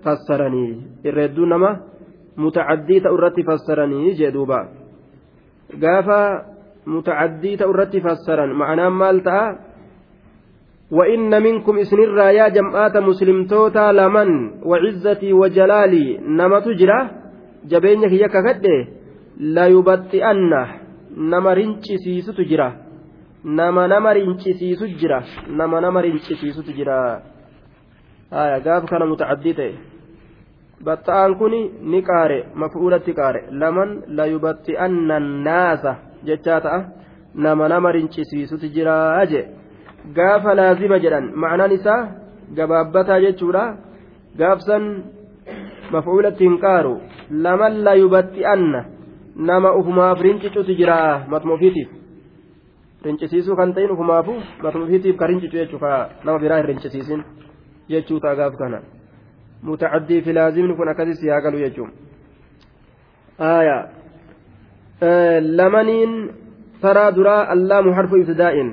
تأرتي فسرني الرهدون نما متعدي تأرتي فسرني جدوبا قافا متعدي تأرتي فسرا معناه مال تآ وإن منكم إسنر يا جماعة مسلمتوتا لمن وعزتي وجلالي نما تجرى jabeenya kiyya kakadhe layubatti'anna nama rincisiisutu jira nama nama rincisiisu jira nama nama rincisiisutu jira haya gaaf kana mutacaddii ta'e Batta'aan kun ni qaare mafuulatti qaare. Laman layubatti'anna naasa jechaa ta'a. Nama nama rincisiisutu jira je gaafa laazima jedhan ma'anaan isaa gabaabbataa jechuudha. Gaafsan mafuulatti hin qaaru. Laman la yubatti'anna nama ufumaaf rincicutu jira matuma ofiitiif rincisiisuu kan ta'in ufumaafu matuma ofiitiif ka rincicu jechuu ka nama biraa hin rincisiisin jechuu ta'a gaaf kana mutacaddii fi laazimni kun akkasis yaa galu jechuun aayaa lamaniin taraa duraa allaamu harfu ibtidaa'in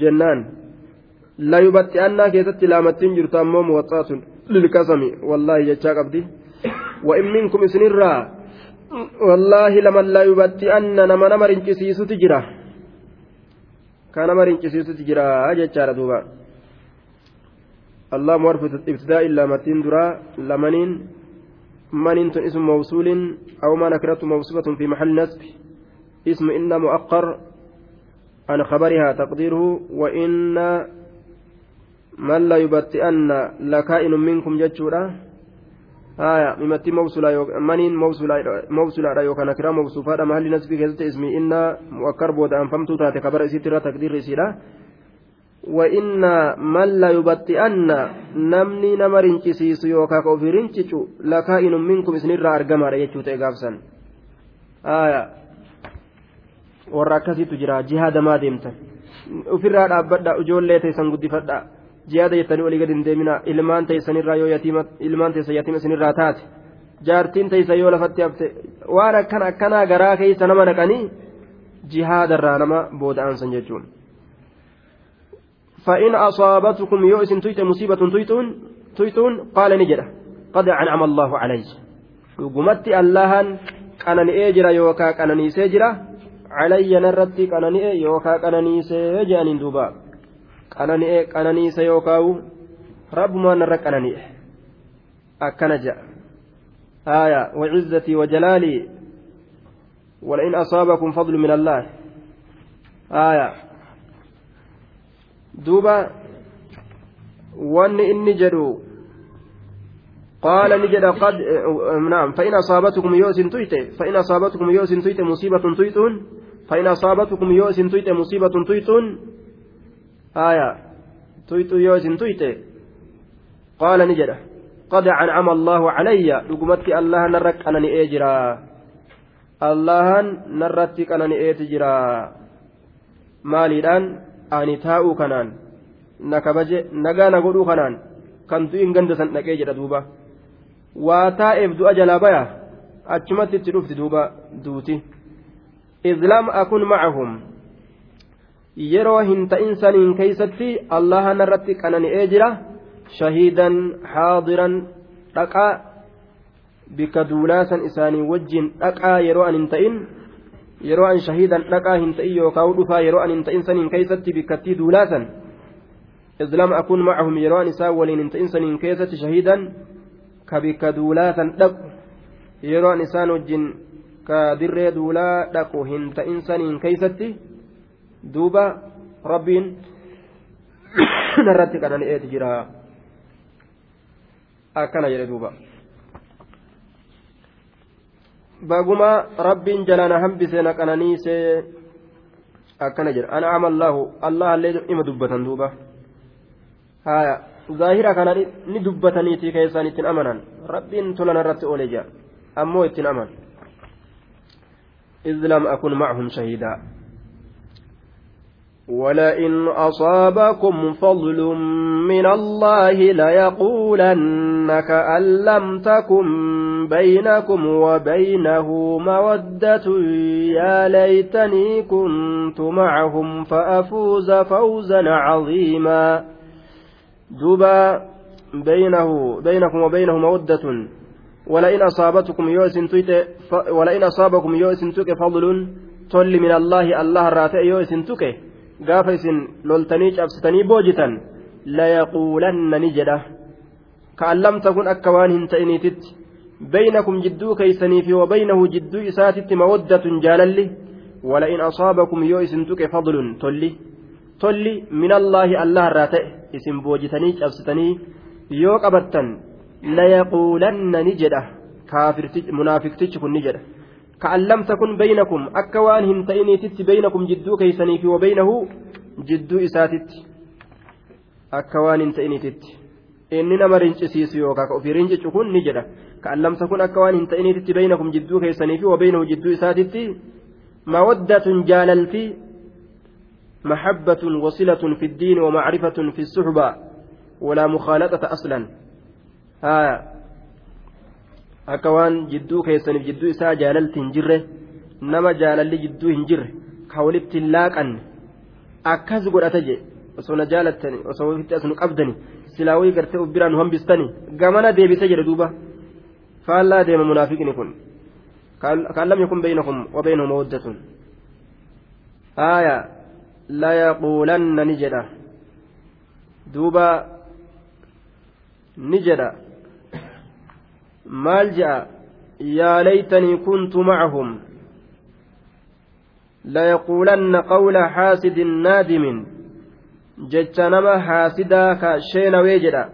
jennaan la yubatti'annaa keessatti laamattiin jirtu ammoo muwaxxaatun lilkasami wallaahi jechaa qabdi وإن منكم إسنرا والله لمن لا يبتئن نما نما رنجسيسو تجرا كان نما رنجسيسو تجرا أجتشار دوبا الله مورف ابتداء إلا متين درا لمنين من انت اسم موصول أو ما نكرت موصوفة في محل نسب اسم إن مؤقر عن خبرها تقديره وإن من لا يبتئن لكائن منكم جتشورا haya mimatti mawsulaa maniin mawsulaadha yookaan akiraa mawsuufaadha mahalli nasbii keessatti ismii inna mu'akkar booda anfamtuu taate kabara isiitti irra wa'innaa malla yubatti anna namni nama rincisiisu yookaan ka ofii rincicu lakaa inum minkum isinirraa argamaadha jechuu ta'e gaafsan. Warra akkasiitu jira jihaada maa deemtan ofirraa dhaabbadha ijoollee teessan guddifadha. Jihaada jettanii walii gadi hin deemina ilmaan teessanirraa yoo ilmaan teessan yatiima isinirraa taate. Jaartiin teessan yoo lafatti hafte waan akkana akkanaa garaa keessa nama naqanii jihaadarraa nama booda'ansan jechuudha. فإن أصابتكم يؤس تيت مصيبة تيتون تيتون قال نجد قد أنعم الله علي قمت اللهن كان إيجرا يوكا كان نيسيجرا علي نرتي كان يوكا كان نيسيجان دوبا. qanani'e qananiisa yookaawu rabbumaan narra qanani'e akkana ja'a آية. وعزتي وجلالي. ولئن أصابكم فضل من الله. آية. دوبا وان إني جدو قال نجد قد نعم فإن أصابتكم يوس تيت فإن أصابتكم يوس تيت مصيبة تيتون فإن أصابتكم يوس تيت مصيبة تيتون آية تويتو يوسن تويته قال نجد قد أنعم الله علي لقمتك الله نرك أنني إجرا الله نرتك أنني إتجرا maaliidhaan? Ani taa'uu kanaan na kabaje nagaa na godhuu kanaan kan du'in ganda san dhaqee jedha duuba waa taa'eef du'a jalaa baya achumatti itti dhufti duuba duuti izlam akun macahum yeroo hin ta'insaniin keeysatti allahan irratti qanani'ee jira shahiidan haadiran dhaqaa bika duulaasan isaanii wajjin dhaqaa yeroo an hin ta'in yeroo an shahiidan dhaqaa hin ta'in yookaan dhufaa yeroo an hin ta'in saniin keeysatti bikkattii duulaasan islam akun macahum yeroo an isaan waliin hin ta'in saniin keessatti shahiidan ka bikka duulaasan dhaqu yeroo an isaan wajjin ka dirree duulaa dhaqu hin ta'in saniin keeysatti duuba rabbiin narratti qanani'eeti jira akkana jedhe duuba baguma rabbiin jalana hambise na qananiisee akkana jedha an'ama allahu allah illee ima dubbatan duuba haya zaahira kana ni dubbataniitii keessaan ittiin amanan rabbiin tolana irratti oole jira ammoo ittiin aman إذ لم أكن معهم شهيدا ولئن أصابكم فضل من الله ليقولن كأن لم تكن بينكم وبينه مودة يا ليتني كنت معهم فأفوز فوزا عظيما. دوبا بينه بينكم وبينه مودة. ولئن أصابتكم يوسن ولئن أصابكم يوسن فضل تل من الله. الله راتئ يوسن تك gaafa isin loltanii jedha ka'an lam takun akka waan hin ta'iniititti بينكم جدو كيسني وبينه جدو إساتت مودة جالل ولئن أصابكم يو إسنتك فضل تلي تلي من الله الله راتئ إسم بوجتني أبستني يو قبتا ليقولن نجدة. كافر منافق تجكن نجدة. كأن لم تكن بينكم أكوان هنتئني تت بينكم جدو كيسني وبينه جدو إساتت أكوان هنتئني تت inni nama rincisiisu yookaan ofii rincicu kun ni jedha ka'an lamsa kun akka waan hin ta'iniititti beeynakum jidduu keessanii fi wabeeynahu jidduu isaatitti mawaddatun jaalalti maxabbatun wasilatun fi ddiini wamacrifatun fi suxba walaa mukhaalaqata aslan akka waan jidduu keessaniif jidduu isaa jaalalti hin jirre nama jaalalli jidduu hin jirre ka walitti hin laaqanne akkas godhata jee osoo na jaalattani osoo ofitti as nu qabdani silaawii gartee uf biraan nu hambistani gamana deebise jedhe duuba faallaa deema munaafiqni kun kaan lam yakun baynakum wa baynahum mawaddatun aaya layaquulanna ni jedha duuba ni jedha maal je'a yaa laytanii kuntu macahum layaquulanna qawla xaasidin naadimin jecha nama haasidaa ka sheenawee jedha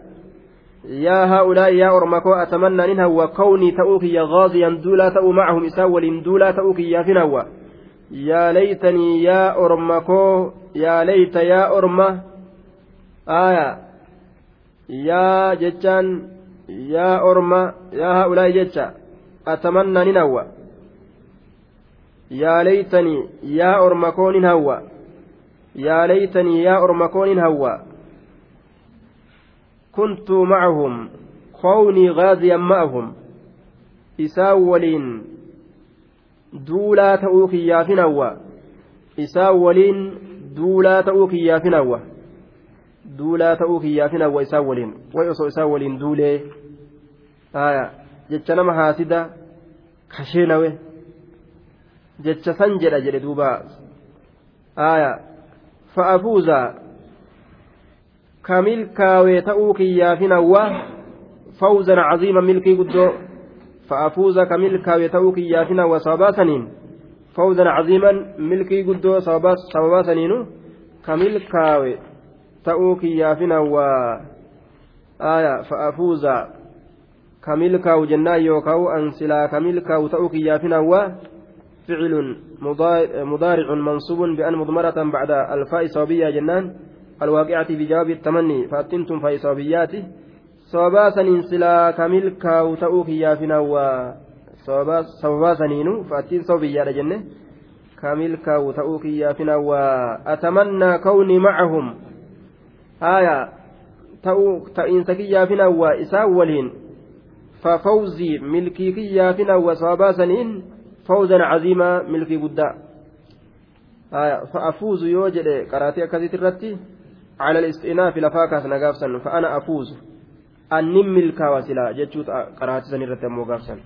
yaa haa'ulaa'i yaa orma koo atamannaa nin hawwa kawnii ta'uu kiyya gaaziyan duulaa ta'uu macahum isaan waliin duulaa ta'uu kiyyaafin hawwa yaa laytanii yaa orma koo yaa layta yaa orma aaya yaa jechaan yaa orma yaa haa'ulaa'i jecha atamannaa nin hawwa yaa laytanii yaa orma koo nin hawwa yaa laytanii yaa orma koonin hawwa kuntu macahum kownii gaaziyan ma'ahum isaan waliin duulaa ta'uu kiyyaafin hawwa isaan waliin duulaa ta'uu kiyyaafin hawwa duulaa ta'uu kiyyaafin hawwa isaan waliin way osoo isaan waliin duulee aya jecha nama haasida kasheenawe jecha san jedha jedhe duuba aya فأفوز. كملكا تأو كيافنا فوزا عظيما ملكي قدو. فأفوز كملكا تأو كيافنا وصابا سنين فوزا عظيما ملكي قدو. صابا سنين كملكا تأو كيافنا و آية. فأفوز. كملكا جنان يوكاو أنسلا. كملكا تأو كيافنا فعل مضارع منصوب بأن مضمرة بعد الفاء صوبية جنان الواقعة بجواب التمني. فأتنتم فاء صوبياته. صوبا سنين سلا كمل كاو تأوك يافنا و صوبا سنين. فأتين صوبية جنة كمل كاو تأوك يافنا وأتمنى كوني معهم. آية. تأوك تأينسكي يافنا وإساء ولين. ففوزي ملكي يافنا وصوبا سنين. فوزا عظيما ملكي قدا آه فأفوز يوجد قراتي أكثت الرتي على الاستئناف لفاكاس نقافسا فأنا أفوز. أنم ملكا وسلا جتشوت قراتي سنرتي مو قافسا.